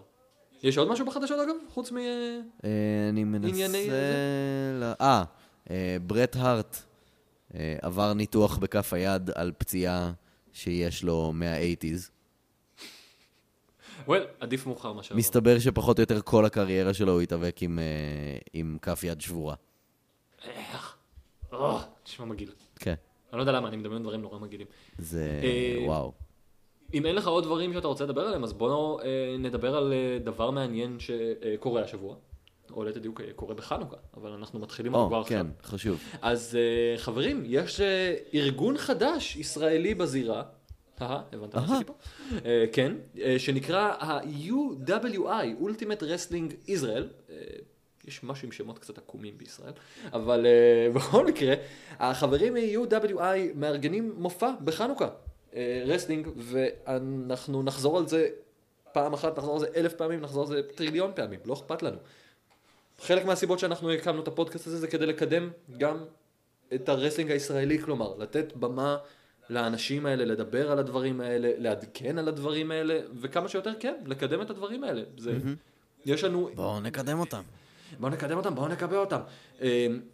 יש עוד משהו בחדשות אגב? חוץ מ... אה, אני מנסה... אה, אה, ברט הארט אה, עבר ניתוח בכף היד על פציעה שיש לו מה-80's. וול, עדיף מאוחר מאשר... מסתבר שפחות או יותר כל הקריירה שלו הוא התאבק עם, אה, עם כף יד שבורה. איך? אה, נשמע מגעיל. כן. אני לא יודע למה, אני מדמיין דברים נורא מגעילים. זה... אה, וואו. אם אין לך עוד דברים שאתה רוצה לדבר עליהם, אז בואו אה, נדבר על אה, דבר מעניין שקורה השבוע. או ליתר דיוק אה, קורה בחנוכה, אבל אנחנו מתחילים אותו כבר או, עכשיו. כן, חשוב. אז אה, חברים, יש אה, ארגון חדש ישראלי בזירה. אהה, הבנת מה. עשיתי פה? אה, כן, אה, שנקרא ה-UWI, Ultimate Wrestling Israel. אה, יש משהו עם שמות קצת עקומים בישראל, אבל בכל מקרה, החברים מ-UWI מארגנים מופע בחנוכה, wrestling, ואנחנו נחזור על זה פעם אחת, נחזור על זה אלף פעמים, נחזור על זה טריליון פעמים, לא אכפת לנו. חלק מהסיבות שאנחנו הקמנו את הפודקאסט הזה זה כדי לקדם גם את ה wrestling הישראלי, כלומר, לתת במה לאנשים האלה, לדבר על הדברים האלה, לעדכן על הדברים האלה, וכמה שיותר כן, לקדם את הדברים האלה. זה, יש לנו, בואו נקדם אותם. בואו נקדם אותם, בואו נקבע אותם. אמ,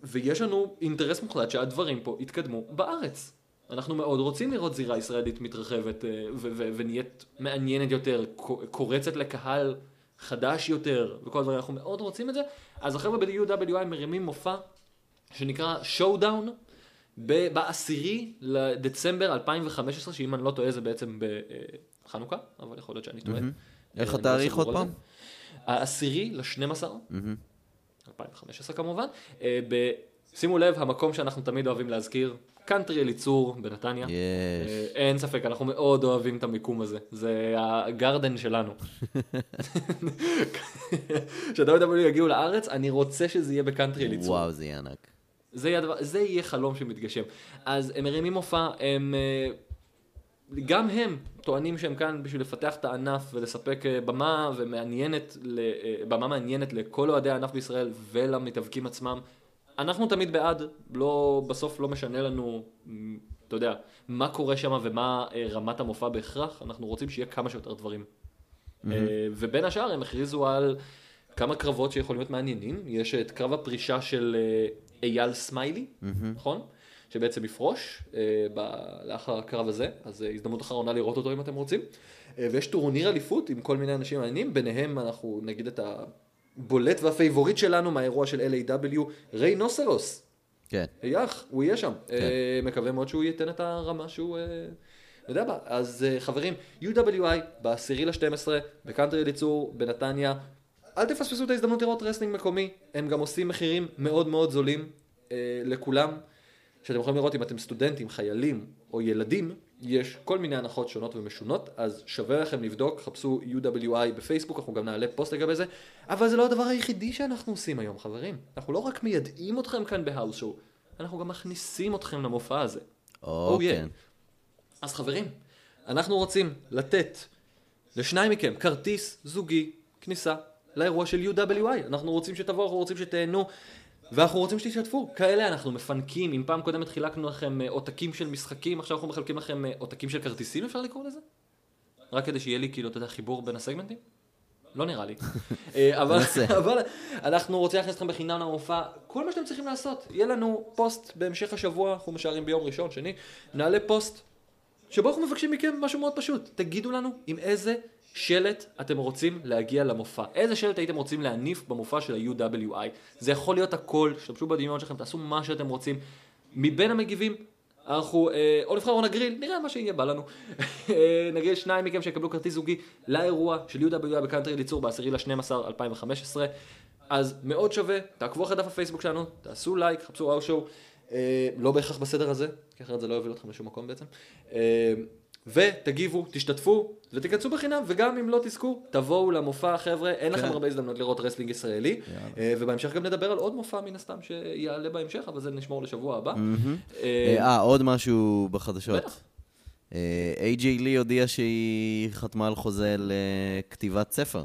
ויש לנו אינטרס מוחלט שהדברים פה יתקדמו בארץ. אנחנו מאוד רוצים לראות זירה ישראלית מתרחבת אה, ו- ו- ונהיית מעניינת יותר, קו- קורצת לקהל חדש יותר וכל הדברים, אנחנו מאוד רוצים את זה. אז החבר'ה ב-UWI מרימים מופע שנקרא שואו-דאון בעשירי לדצמבר 2015, שאם אני לא טועה זה בעצם בחנוכה, אבל יכול להיות שאני טועה. איך אני לא התאריך סגור עוד פעם? זה. העשירי ל-12, 2015 כמובן. אה, שימו לב, המקום שאנחנו תמיד אוהבים להזכיר, קאנטרי אליצור בנתניה. יש. אה, אין ספק, אנחנו מאוד אוהבים את המיקום הזה. זה הגרדן שלנו. כשדוד W יגיעו לארץ, אני רוצה שזה יהיה בקאנטרי אליצור. וואו, זה יהיה ענק. זה יהיה, הדבר, זה יהיה חלום שמתגשם. אז הם מרימים מופע, הם... אה, גם הם טוענים שהם כאן בשביל לפתח את הענף ולספק אה, במה ומעניינת, אה, במה מעניינת לכל אוהדי הענף בישראל ולמתאבקים עצמם. אנחנו תמיד בעד, לא, בסוף לא משנה לנו, אתה יודע, מה קורה שם ומה רמת המופע בהכרח, אנחנו רוצים שיהיה כמה שיותר דברים. אה, ובין השאר הם הכריזו על כמה קרבות שיכולים להיות מעניינים, יש את קרב הפרישה של אייל סמיילי, נכון? שבעצם יפרוש אה, ב- לאחר הקרב הזה, אז אה, הזדמנות אחרונה לראות אותו אם אתם רוצים. אה, ויש טורניר אליפות עם כל מיני אנשים מעניינים, ביניהם אנחנו נגיד את הבולט וה favorite שלנו מהאירוע של LAW, ריי נוסרוס. כן. יח, הוא יהיה שם. אה, מקווה מאוד שהוא ייתן את הרמה שהוא... אה, יודע מה, אז אה, חברים, UWI ב-10 ל-12 בקאנטרי אליצור בנתניה. אל תפספסו את ההזדמנות לראות wrestling מקומי, הם גם עושים מחירים מאוד מאוד זולים אה, לכולם. שאתם יכולים לראות אם אתם סטודנטים, חיילים או ילדים, יש כל מיני הנחות שונות ומשונות, אז שווה לכם לבדוק, חפשו UWI בפייסבוק, אנחנו גם נעלה פוסט לגבי זה, אבל זה לא הדבר היחידי שאנחנו עושים היום, חברים. אנחנו לא רק מיידעים אתכם כאן בהאוס שואו, אנחנו גם מכניסים אתכם למופע הזה. או, Oh, yeah. כן. אז חברים, אנחנו רוצים לתת לשניים מכם כרטיס זוגי כניסה לאירוע של UWI. אנחנו רוצים שתבואו, אנחנו רוצים שתהנו, ואנחנו רוצים שתשתפו. כאלה אנחנו מפנקים. אם פעם קודמת חילקנו לכם אה, עותקים של משחקים, עכשיו אנחנו מחלקים לכם אה, עותקים של כרטיסים, אפשר לקרוא לזה? רק כדי שיהיה לי כאילו, אתה יודע, חיבור בין הסגמנטים? לא נראה לי. אה, אבל. אבל אנחנו רוצים להכניס אתכם בחינם למופע. כל מה שאתם צריכים לעשות, יהיה לנו פוסט בהמשך השבוע, אנחנו משערים ביום ראשון, שני, נעלה פוסט שבו אנחנו מבקשים מכם משהו מאוד פשוט. תגידו לנו עם איזה שלט אתם רוצים להגיע למופע. איזה שלט הייתם רוצים להניף במופע של ה-UWI. זה יכול להיות הכל, תשתמשו בדמיון שלכם, תעשו מה שאתם רוצים. מבין המגיבים, אנחנו אה, או נבחר או נגריל, נראה מה שיהיה, בא לנו. אה, נגריל שניים מכם שיקבלו כרטיס זוגי לאירוע של UWI בקאנטרי אליצור ב-10 ל-12 2015. אז מאוד שווה, תעקבו אחרי דף הפייסבוק שלנו, תעשו לייק, חפשו האו שואו, אה, לא בהכרח בסדר הזה, כי אחרת זה לא יוביל אתכם לשום מקום בעצם. אה, ותגיבו, תשתתפו ותיכנסו בחינם, וגם אם לא תזכו, תבואו למופע חבר'ה, אין לכם כן. הרבה הזדמנות לראות wrestling ישראלי, אה, ובהמשך גם נדבר על עוד מופע מן הסתם שיעלה בהמשך, אבל זה נשמור לשבוע הבא. אה, אה, עוד משהו בחדשות. בטח. אה, AJ Lee הודיעה שהיא חתמה על חוזה לכתיבת ספר.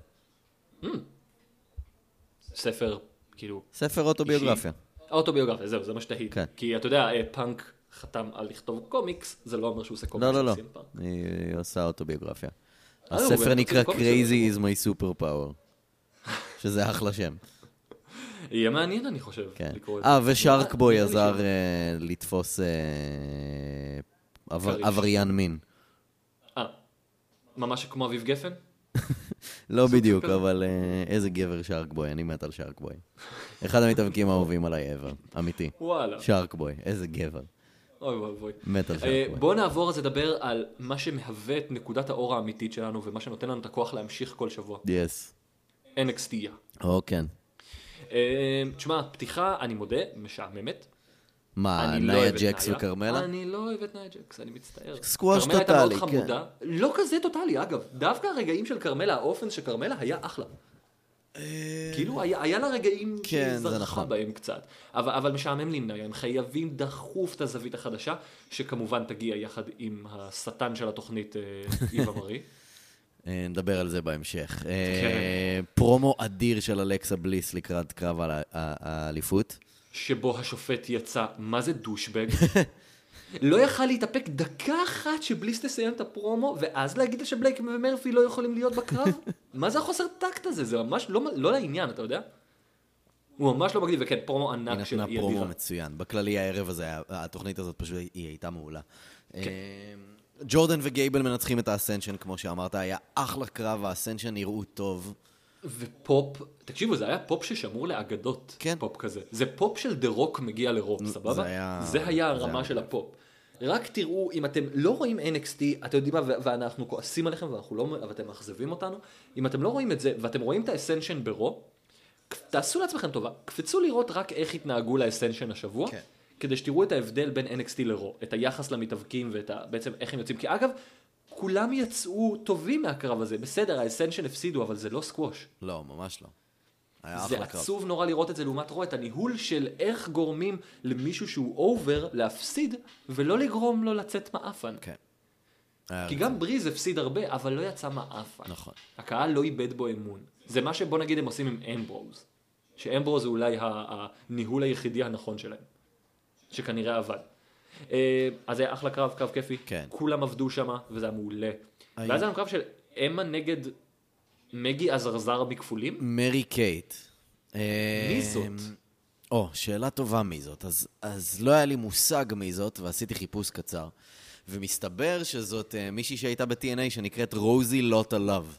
ספר, כאילו, ספר אוטוביוגרפיה. אוטוביוגרפיה, זהו, זה מה שתהית. כן. כי אתה יודע, אה, פאנק חתם על לכתוב קומיקס, זה לא אומר שהוא עושה קומיקס. לא, לא, לא. היא עושה אוטוביוגרפיה. אה, הספר נקרא Crazy is my super power. שזה אחלה שם. יהיה מעניין, אני חושב, כן. לקרוא את זה. אה, ושארקבוי לי עזר אה, לתפוס אה. עבריין מין. אה, ממש כמו אביב גפן? לא בדיוק. אבל אה, איזה גבר שארקבוי, אני מת על שארקבוי. אחד המתאבקים האהובים עליי ever, אמיתי. וואלה. שארקבוי, איזה גבר. אוי ואבוי. מת על אה, שארקבוי. בואו נעבור אז לדבר על מה שמהווה את נקודת האור האמיתית שלנו ומה שנותן לנו את הכוח להמשיך כל שבוע. יס. NXT. או כן. אה, תשמע, פתיחה, אני מודה, משעממת. מה, לא נאיה ג'קס. וכרמלה? אני לא אוהב את נאיה ג'קס, אני מצטער. סקווש טוטאלי, כן. לא כזה טוטאלי, אגב. דווקא הרגעים של כרמלה, האופן של כרמלה היה אחלה. כאילו, היה, היה לה רגעים כן, שהיא זה זרחה נכון. בהם קצת. אבל, אבל משעמם לי עם נאיה, הם חייבים דחוף את הזווית החדשה, שכמובן תגיע יחד עם השטן של התוכנית, אה, איווה מרי. אה, נדבר על זה בהמשך. כן. אה, פרומו אדיר של אלכסה בליס לקראת קרב האליפות. שבו השופט יצא, מה זה douchebag? לא יכל להתאפק דקה אחת שבליס תסיים את הפרומו, ואז להגיד לה שבלייק ומרפי לא יכולים להיות בקרב? מה זה החוסר טקט הזה? זה ממש לא, לא לעניין, אתה יודע? הוא ממש לא מגניב, וכן, פרומו ענק שנתנה היא פרומו אדירה. מצוין. בכללי הערב הזה, התוכנית הזאת פשוט היא הייתה מעולה. כן. אה, ג'ורדן וגייבל מנצחים את האסנשן, כמו שאמרת, היה אחלה קרב, האסנשן נראו טוב. ופופ, תקשיבו, זה היה פופ ששמור לאגדות, כן. פופ כזה. זה פופ של The Rock מגיע ל Raw, סבבה? זה היה- זה היה זה הרמה היה של הפופ. רק תראו, אם אתם לא רואים NXT, אתם יודעים מה, ואנחנו כועסים עליכם ואנחנו לא, ואתם מאכזבים אותנו, אם אתם לא רואים את זה, ואתם רואים את האסנשן ב Raw, תעשו לעצמכם טובה, קפצו לראות רק איך התנהגו לאסנשן השבוע, כן. כדי שתראו את ההבדל בין NXT ל Raw, את היחס למתאבקים ואת ה, בעצם איך הם יוצאים, כי אגב, כולם יצאו טובים מהקרב הזה, בסדר, האסנשן הפסידו, אבל זה לא סקווש. לא, ממש לא. זה. עצוב נורא לראות את זה לעומת Raw, את הניהול של איך גורמים למישהו שהוא over להפסיד, ולא לגרום לו לצאת מעפן. כן. כי. גם בריז הפסיד הרבה, אבל לא יצא מעפן. נכון. הקהל לא איבד בו אמון. זה מה שבוא נגיד הם עושים עם אמברוז. שאמברוז זה אולי הניהול היחידי הנכון שלהם. שכנראה עבד. אה, אז היה אחלה קרב, קרב כיפי. כן. כולם עבדו שם, וזה היה מעולה. ואז היה לנו קרב של אמה נגד מגי עזרזר בכפולים. מרי קייט. מי אה, זאת? או, שאלה טובה מי זאת. אז, אז לא היה לי מושג מי זאת, ועשיתי חיפוש קצר. ומסתבר שזאת uh, מישהי שהייתה ב-TNA שנקראת רוזי לוטה לאב.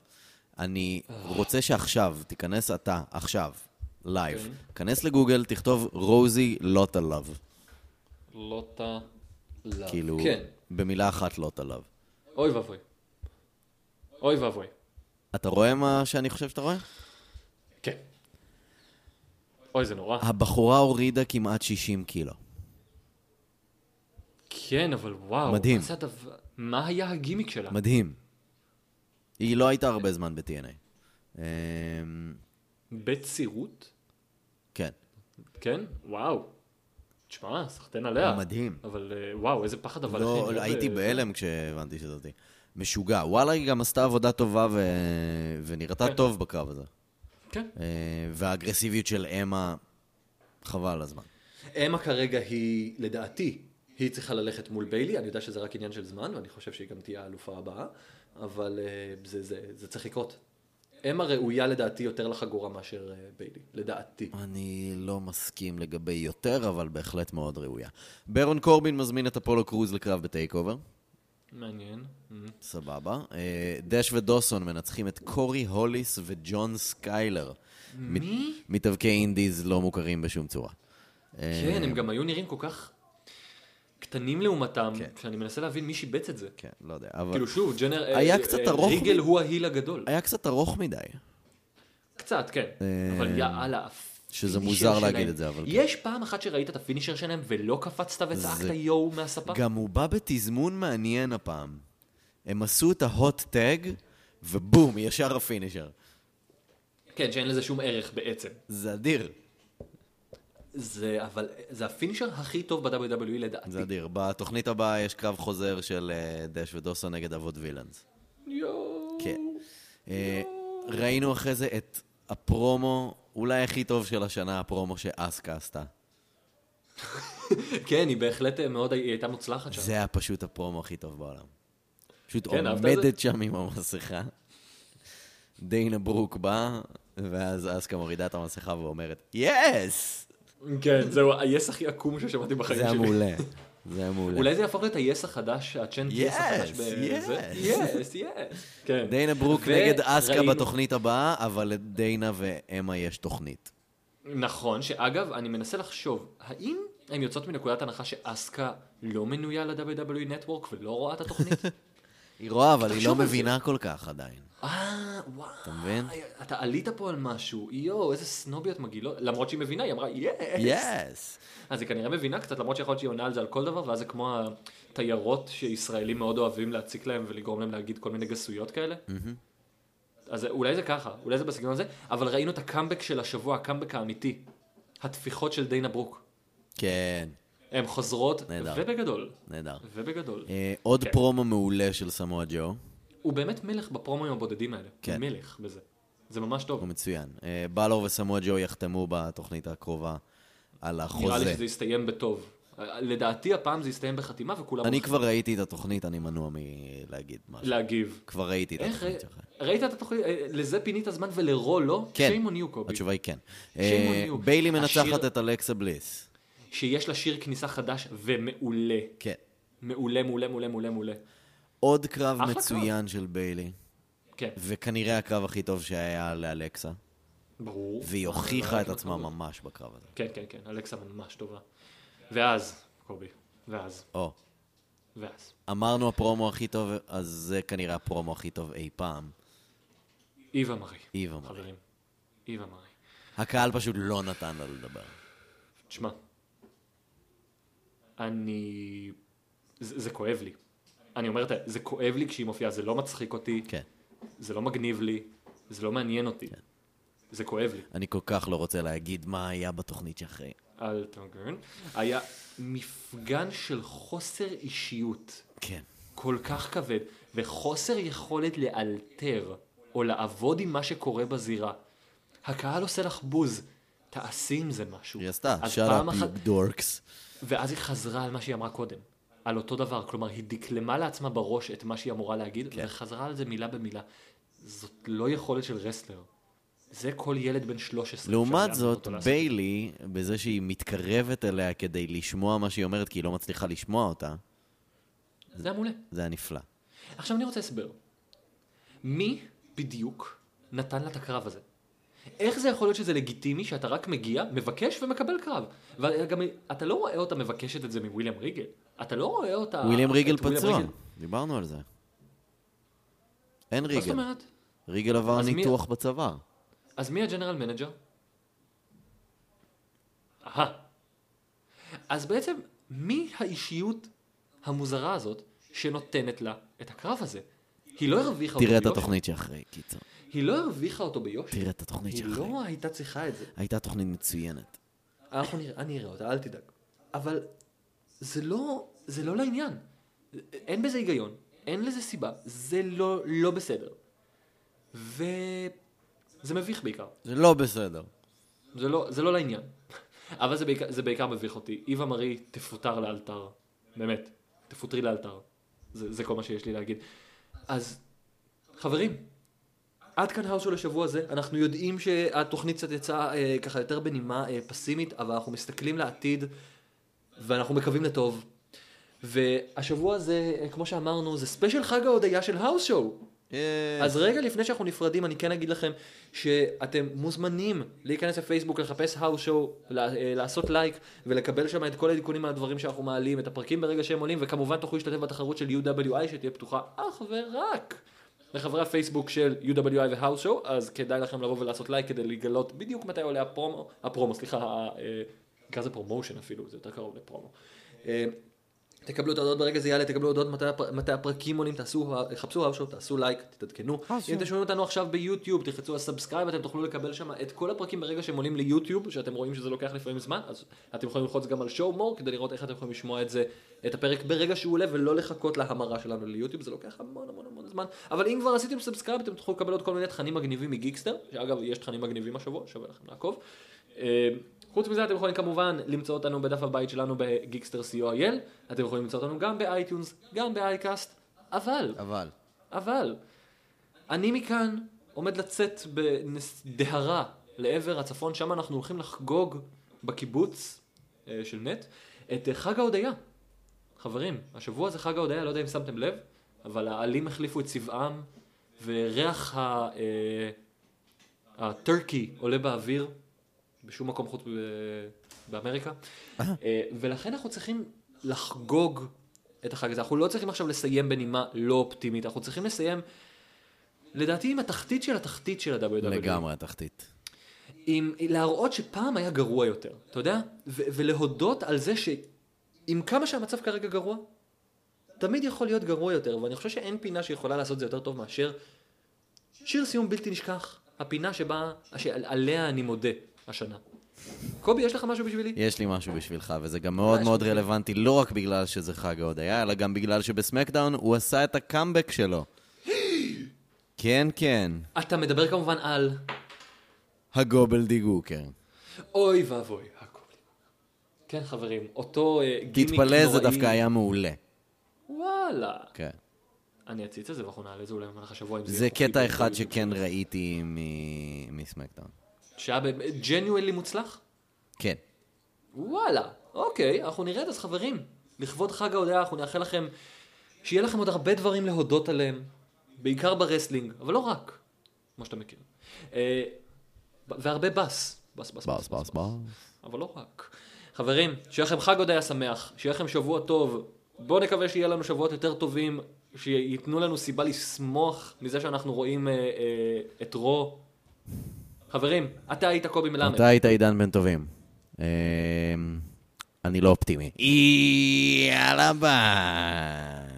אני רוצה שעכשיו, תיכנס אתה, עכשיו, לייב. כן. כנס לגוגל, תכתוב Rosie Lottalove. Lottalove. כאילו, כן. במילה אחת Lottalove. אוי ואבוי. אוי ואבוי. אתה רואה מה שאני חושב שאתה רואה? כן. אוי, זה נורא. הבחורה הורידה כמעט 60 קילו. כן, אבל וואו. מדהים. מה הדבר... מה היה הגימיק שלה? מדהים. היא לא הייתה הרבה זמן ב-TNA. אמ, בצירות? כן. כן? וואו. תשמע, סחטיין עליה. מדהים. אבל אה, וואו, איזה פחד אבל... לא, הכי- הייתי בהלם כשהבנתי שזאתי. משוגע. וואלה, היא גם עשתה עבודה טובה ו... ונראתה כן. טוב בקרב הזה. כן. אה, והאגרסיביות של אמה, חבל על הזמן. אמה כרגע היא, לדעתי, היא צריכה ללכת מול ביילי, אני יודע שזה רק עניין של זמן, ואני חושב שהיא גם תהיה האלופה הבאה, אבל אה, זה, זה, זה צריך לקרות. אמה ראויה לדעתי יותר לחגורה מאשר אה, ביילי, לדעתי. אני לא מסכים לגבי יותר, אבל בהחלט מאוד ראויה. ברון קורבין מזמין את אפולו קרוז לקרב ב TakeOver. מעניין. Mm. סבבה. אה, דש ודוסון מנצחים את קורי הוליס וג'ון סקיילר. מי? מתאבקי indies לא מוכרים בשום צורה. אה, כן, הם גם היו נראים כל כך קטנים לעומתם, כן. שאני מנסה להבין מי שיבץ את זה. כן, לא יודע, אבל... כאילו שוב, ג'נר... היה אה, קצת ארוך ריגל הוא ה heel הגדול. היה קצת ארוך מדי. קצת, כן. אבל יאללה, שזה מוזר להגיד שלהם. את זה, אבל כן. יש פעם אחת שראית את ה finisher שלהם ולא קפצת וצעקת זה- יואו מהספה? גם הוא בא בתזמון מעניין הפעם. הם עשו את ה hot tag, ובום, ישר ה finisher. כן, שאין לזה שום ערך בעצם. זה אדיר, זה, אבל, זה הפינישר הכי טוב ב-WWE לדעתי. זה אדיר. בתוכנית הבאה יש קרב חוזר של אה, דש ודוסון נגד אבות וילאנס. יואו. כן. אה, ראינו אחרי זה את הפרומו, אולי הכי טוב של השנה, הפרומו שאסקה עשתה. כן, היא בהחלט אה, מאוד, היא הייתה מוצלחת שם. זה היה פשוט הפרומו הכי טוב בעולם. פשוט כן, זה? עומדת שם עם המסכה. דיינה ברוק באה, ואז אסקה מורידה את המסכה ואומרת, yes! כן, זהו ה yes הכי עקום ששמעתי בחיים זה שלי. היה מעולה. זה היה מעולה. אולי זה יהפוך להיות ה yes החדש, ה chant yes החדש. yes, yes. כן. דיינה ברוק נגד אסקה בתוכנית הבאה, אבל לדיינה ואמה יש תוכנית. נכון, שאגב, אני מנסה לחשוב, האם הן יוצאות מנקודת הנחה שאסקה לא מנויה ל-WWE Network ולא רואה את התוכנית? היא רואה, אבל היא לא. מבינה כל כך עדיין. אה, וואו. אתה מבין? אתה עלית פה על משהו, יואו, איזה סנוביות מגעילות. למרות שהיא מבינה, היא אמרה, יס. יס! אז היא כנראה מבינה קצת, למרות שיכול להיות שהיא עונה על זה על כל דבר, ואז זה כמו התיירות שישראלים מאוד אוהבים להציק להם ולגרום להם להגיד כל מיני גסויות כאלה. אז אולי זה ככה, אולי זה בסגנון הזה, אבל ראינו את הקאמבק של השבוע, הקאמבק האמיתי. הטפיחות של דיינה ברוק. כן, הן חוזרות, נהדר. ובגדול. נהדר. ובגדול. אה, עוד כן. פרומו מעולה של סמואל ג'ו, הוא באמת מלך בפרומואים הבודדים האלה. כן. מלך בזה. זה ממש טוב. הוא מצוין. אה, בלור וסמואל ג'ו יחתמו בתוכנית הקרובה על נראה לי החוזה. שזה יסתיים בטוב. לדעתי הפעם זה יסתיים בחתימה וכולם... אני כבר ראיתי את התוכנית, אני מנוע מלהגיד משהו. להגיב. כבר ראיתי את התוכנית שלך. ראית את התוכנית? אה, לזה פינית זמן ולרו לא? כן. on you, קובי. התשובה היא כן. אה. ביילי מנצחת את אלכסה בליס. שיש לה שיר כניסה חדש ומעולה. כן. מעולה, מעולה, מעולה, מעולה, מעולה. עוד קרב מצוין של ביילי, כן, וכנראה הקרב הכי טוב שהיה לאלכסה, ברור. והיא לא הוכיחה היה את עצמה כבוד. ממש בקרב הזה. כן, כן, כן, אלכסה ממש טובה. ואז, קובי, ואז, או, ואז. אמרנו הפרומו הכי טוב, אז זה כנראה הפרומו הכי טוב אי פעם. איווה מרי. איווה מרי. חברים, איווה מרי. הקהל פשוט לא נתן לה לדבר. תשמע, אני... זה, זה כואב לי. אני אומר זה, כואב לי כשהיא מופיעה, זה לא מצחיק אותי, כן. זה לא מגניב לי, זה לא מעניין אותי. זה כואב לי. אני כל כך לא רוצה להגיד מה היה בתוכנית שאחרי. אל תגן. היה מפגן של חוסר אישיות כן. כל כך כבד, וחוסר יכולת לאלתר או לעבוד עם מה שקורה בזירה. הקהל עושה לך בוז, תעשי עם זה משהו. היא עשתה, אחת- you dorks. ואז היא חזרה על מה שהיא אמרה קודם. על אותו דבר, כלומר, היא דקלמה לעצמה בראש את מה שהיא אמורה להגיד, כן. וחזרה על זה מילה במילה. זאת לא יכולת של רסלר. זה כל ילד בן 13. לעומת זאת. ביילי, בזה שהיא מתקרבת אליה כדי לשמוע מה שהיא אומרת, כי היא לא מצליחה לשמוע אותה, זה היה מעולה. זה היה נפלא. עכשיו אני רוצה הסבר. מי בדיוק נתן לה את הקרב הזה? איך זה יכול להיות שזה לגיטימי שאתה רק מגיע, מבקש ומקבל קרב? וגם אתה לא רואה אותה מבקשת את זה מוויליאם ריגל. אתה לא רואה אותה... וויליאם ריגל פצוע, ריגל. דיברנו על זה. אין מה זאת ריגל. אומרת? ריגל עבר אז מי- ניתוח בצוואר. אז מי ה general manager? אהה. אז בעצם, מי האישיות המוזרה הזאת שנותנת לה את הקרב הזה? היא לא הרוויחה אותו תראה את ביושר. התוכנית שאחרי, קיצר. היא לא הרוויחה אותו ביושר. תראה את התוכנית היא שאחרי. לא הייתה צריכה את זה. הייתה תוכנית מצוינת. אנחנו נראה, אני אראה אותה, אל תדאג. אבל זה לא, זה לא לעניין. אין בזה היגיון, אין לזה סיבה, זה לא, לא בסדר. וזה מביך בעיקר. זה לא בסדר. זה לא, זה לא לעניין. אבל זה בעיקר, זה בעיקר מביך אותי. איווה מרי תפוטר לאלתר. באמת. תפוטרי לאלתר. זה, זה כל מה שיש לי להגיד. אז, חברים, עד כאן האוסו לשבוע הזה. אנחנו יודעים שהתוכנית קצת יצאה אה, ככה יותר בנימה אה, פסימית, אבל אנחנו מסתכלים לעתיד, ואנחנו מקווים לטוב. והשבוע הזה, אה, כמו שאמרנו, זה ספיישל חג ההודיה של האוס שואו. אז רגע לפני שאנחנו נפרדים, אני כן אגיד לכם שאתם מוזמנים להיכנס לפייסבוק, לחפש האוס שואו, לעשות לייק ולקבל שם את כל העדכונים על הדברים שאנחנו מעלים, את הפרקים ברגע שהם עולים, וכמובן תוכלו להשתתף בתחרות של UWI שתהיה פתוחה אך ורק לחברי הפייסבוק של UWI והאוס שואו, אז כדאי לכם לבוא ולעשות לייק כדי לגלות בדיוק מתי עולה הפרומו, הפרומו, סליחה, אה, נקרא לזה promotion אפילו, זה יותר קרוב לפרומו. אה, תקבלו את ההודעות ברגע זה יעלה, תקבלו הודעות מתי, הפר- מתי הפרקים עולים, תעשו, חפשו האושו, תעשו לייק, תתעדכנו. אם אתם שומעים אותנו עכשיו ביוטיוב, תלחצו על subscribe, אתם תוכלו לקבל שם את כל הפרקים ברגע שהם עולים ליוטיוב, שאתם רואים שזה לוקח לפעמים זמן, אז אתם יכולים ללחוץ גם על show more, כדי לראות איך אתם יכולים לשמוע את זה, את הפרק ברגע שהוא עולה, ולא לחכות להמרה שלנו ליוטיוב, זה לוקח המון המון המון זמן. אבל אם כבר עשיתם subscribe, אתם תוכלו לקבל עוד כל מיני תכנים מגניבים מגיקסטר, שאגב, יש תכנים מגניבים השבוע, שווה לכם לעקוב. חוץ מזה אתם יכולים כמובן למצוא אותנו בדף הבית שלנו בגיקסטר co.il, אתם יכולים למצוא אותנו גם ב iTunes, גם ב iCast, אבל, אבל. אבל, אני מכאן עומד לצאת בדהרה לעבר הצפון, שם אנחנו הולכים לחגוג בקיבוץ אה, של נט את חג ההודיה. חברים, השבוע זה חג ההודיה, לא יודע אם שמתם לב, אבל העלים החליפו את צבעם, וריח ה... אה, הטורקי עולה באוויר, בשום מקום חוץ באמריקה, אה, ולכן אנחנו צריכים לחגוג את החג הזה. אנחנו לא צריכים עכשיו לסיים בנימה לא אופטימית, אנחנו צריכים לסיים, לדעתי, עם התחתית של התחתית של ה-WWE. לגמרי התחתית. עם להראות שפעם היה גרוע יותר, אתה יודע? ו- ולהודות על זה שעם כמה שהמצב כרגע גרוע, תמיד יכול להיות גרוע יותר, ואני חושב שאין פינה שיכולה לעשות זה יותר טוב מאשר שיר סיום בלתי נשכח, הפינה שבה, שעליה אני מודה השנה. קובי, יש לך משהו בשבילי? יש לי משהו בשבילך, וזה גם מאוד מאוד. רלוונטי, לא רק בגלל שזה חג ההודיה, אלא גם בגלל שבסמקדאון הוא עשה את הקאמבק שלו. כן, כן, אתה מדבר כמובן על הגובל דיגוקר. אוי ואבוי, הקובי. כן, חברים, אותו אה, גימיק נוראי. תתפלא, זה דווקא היה מעולה. וואלה. כן. אני אציץ את זה ואנחנו נעלה את זה אולי במהלך השבוע. זה קטע אחד. שכן ראיתי מסמקדאון. שהיה ג'נואלי מוצלח? כן. וואלה, אוקיי, אנחנו את אז חברים. לכבוד חג ההודיה אנחנו נאחל לכם שיהיה לכם עוד הרבה דברים להודות עליהם, בעיקר ברסלינג, אבל לא רק, כמו שאתה מכיר. אה, והרבה בס. בס, בס, בס, בס, בס. אבל לא רק. חברים, שיהיה לכם חג הודיה שמח, שיהיה לכם שבוע טוב. בואו נקווה שיהיה לנו שבועות יותר טובים, שייתנו לנו סיבה לשמוח מזה שאנחנו רואים אה, אה, את רו. חברים, אתה היית קובי מלמד. אתה היית עידן בן טובים. אמ, אני לא אופטימי. יאללה ביי.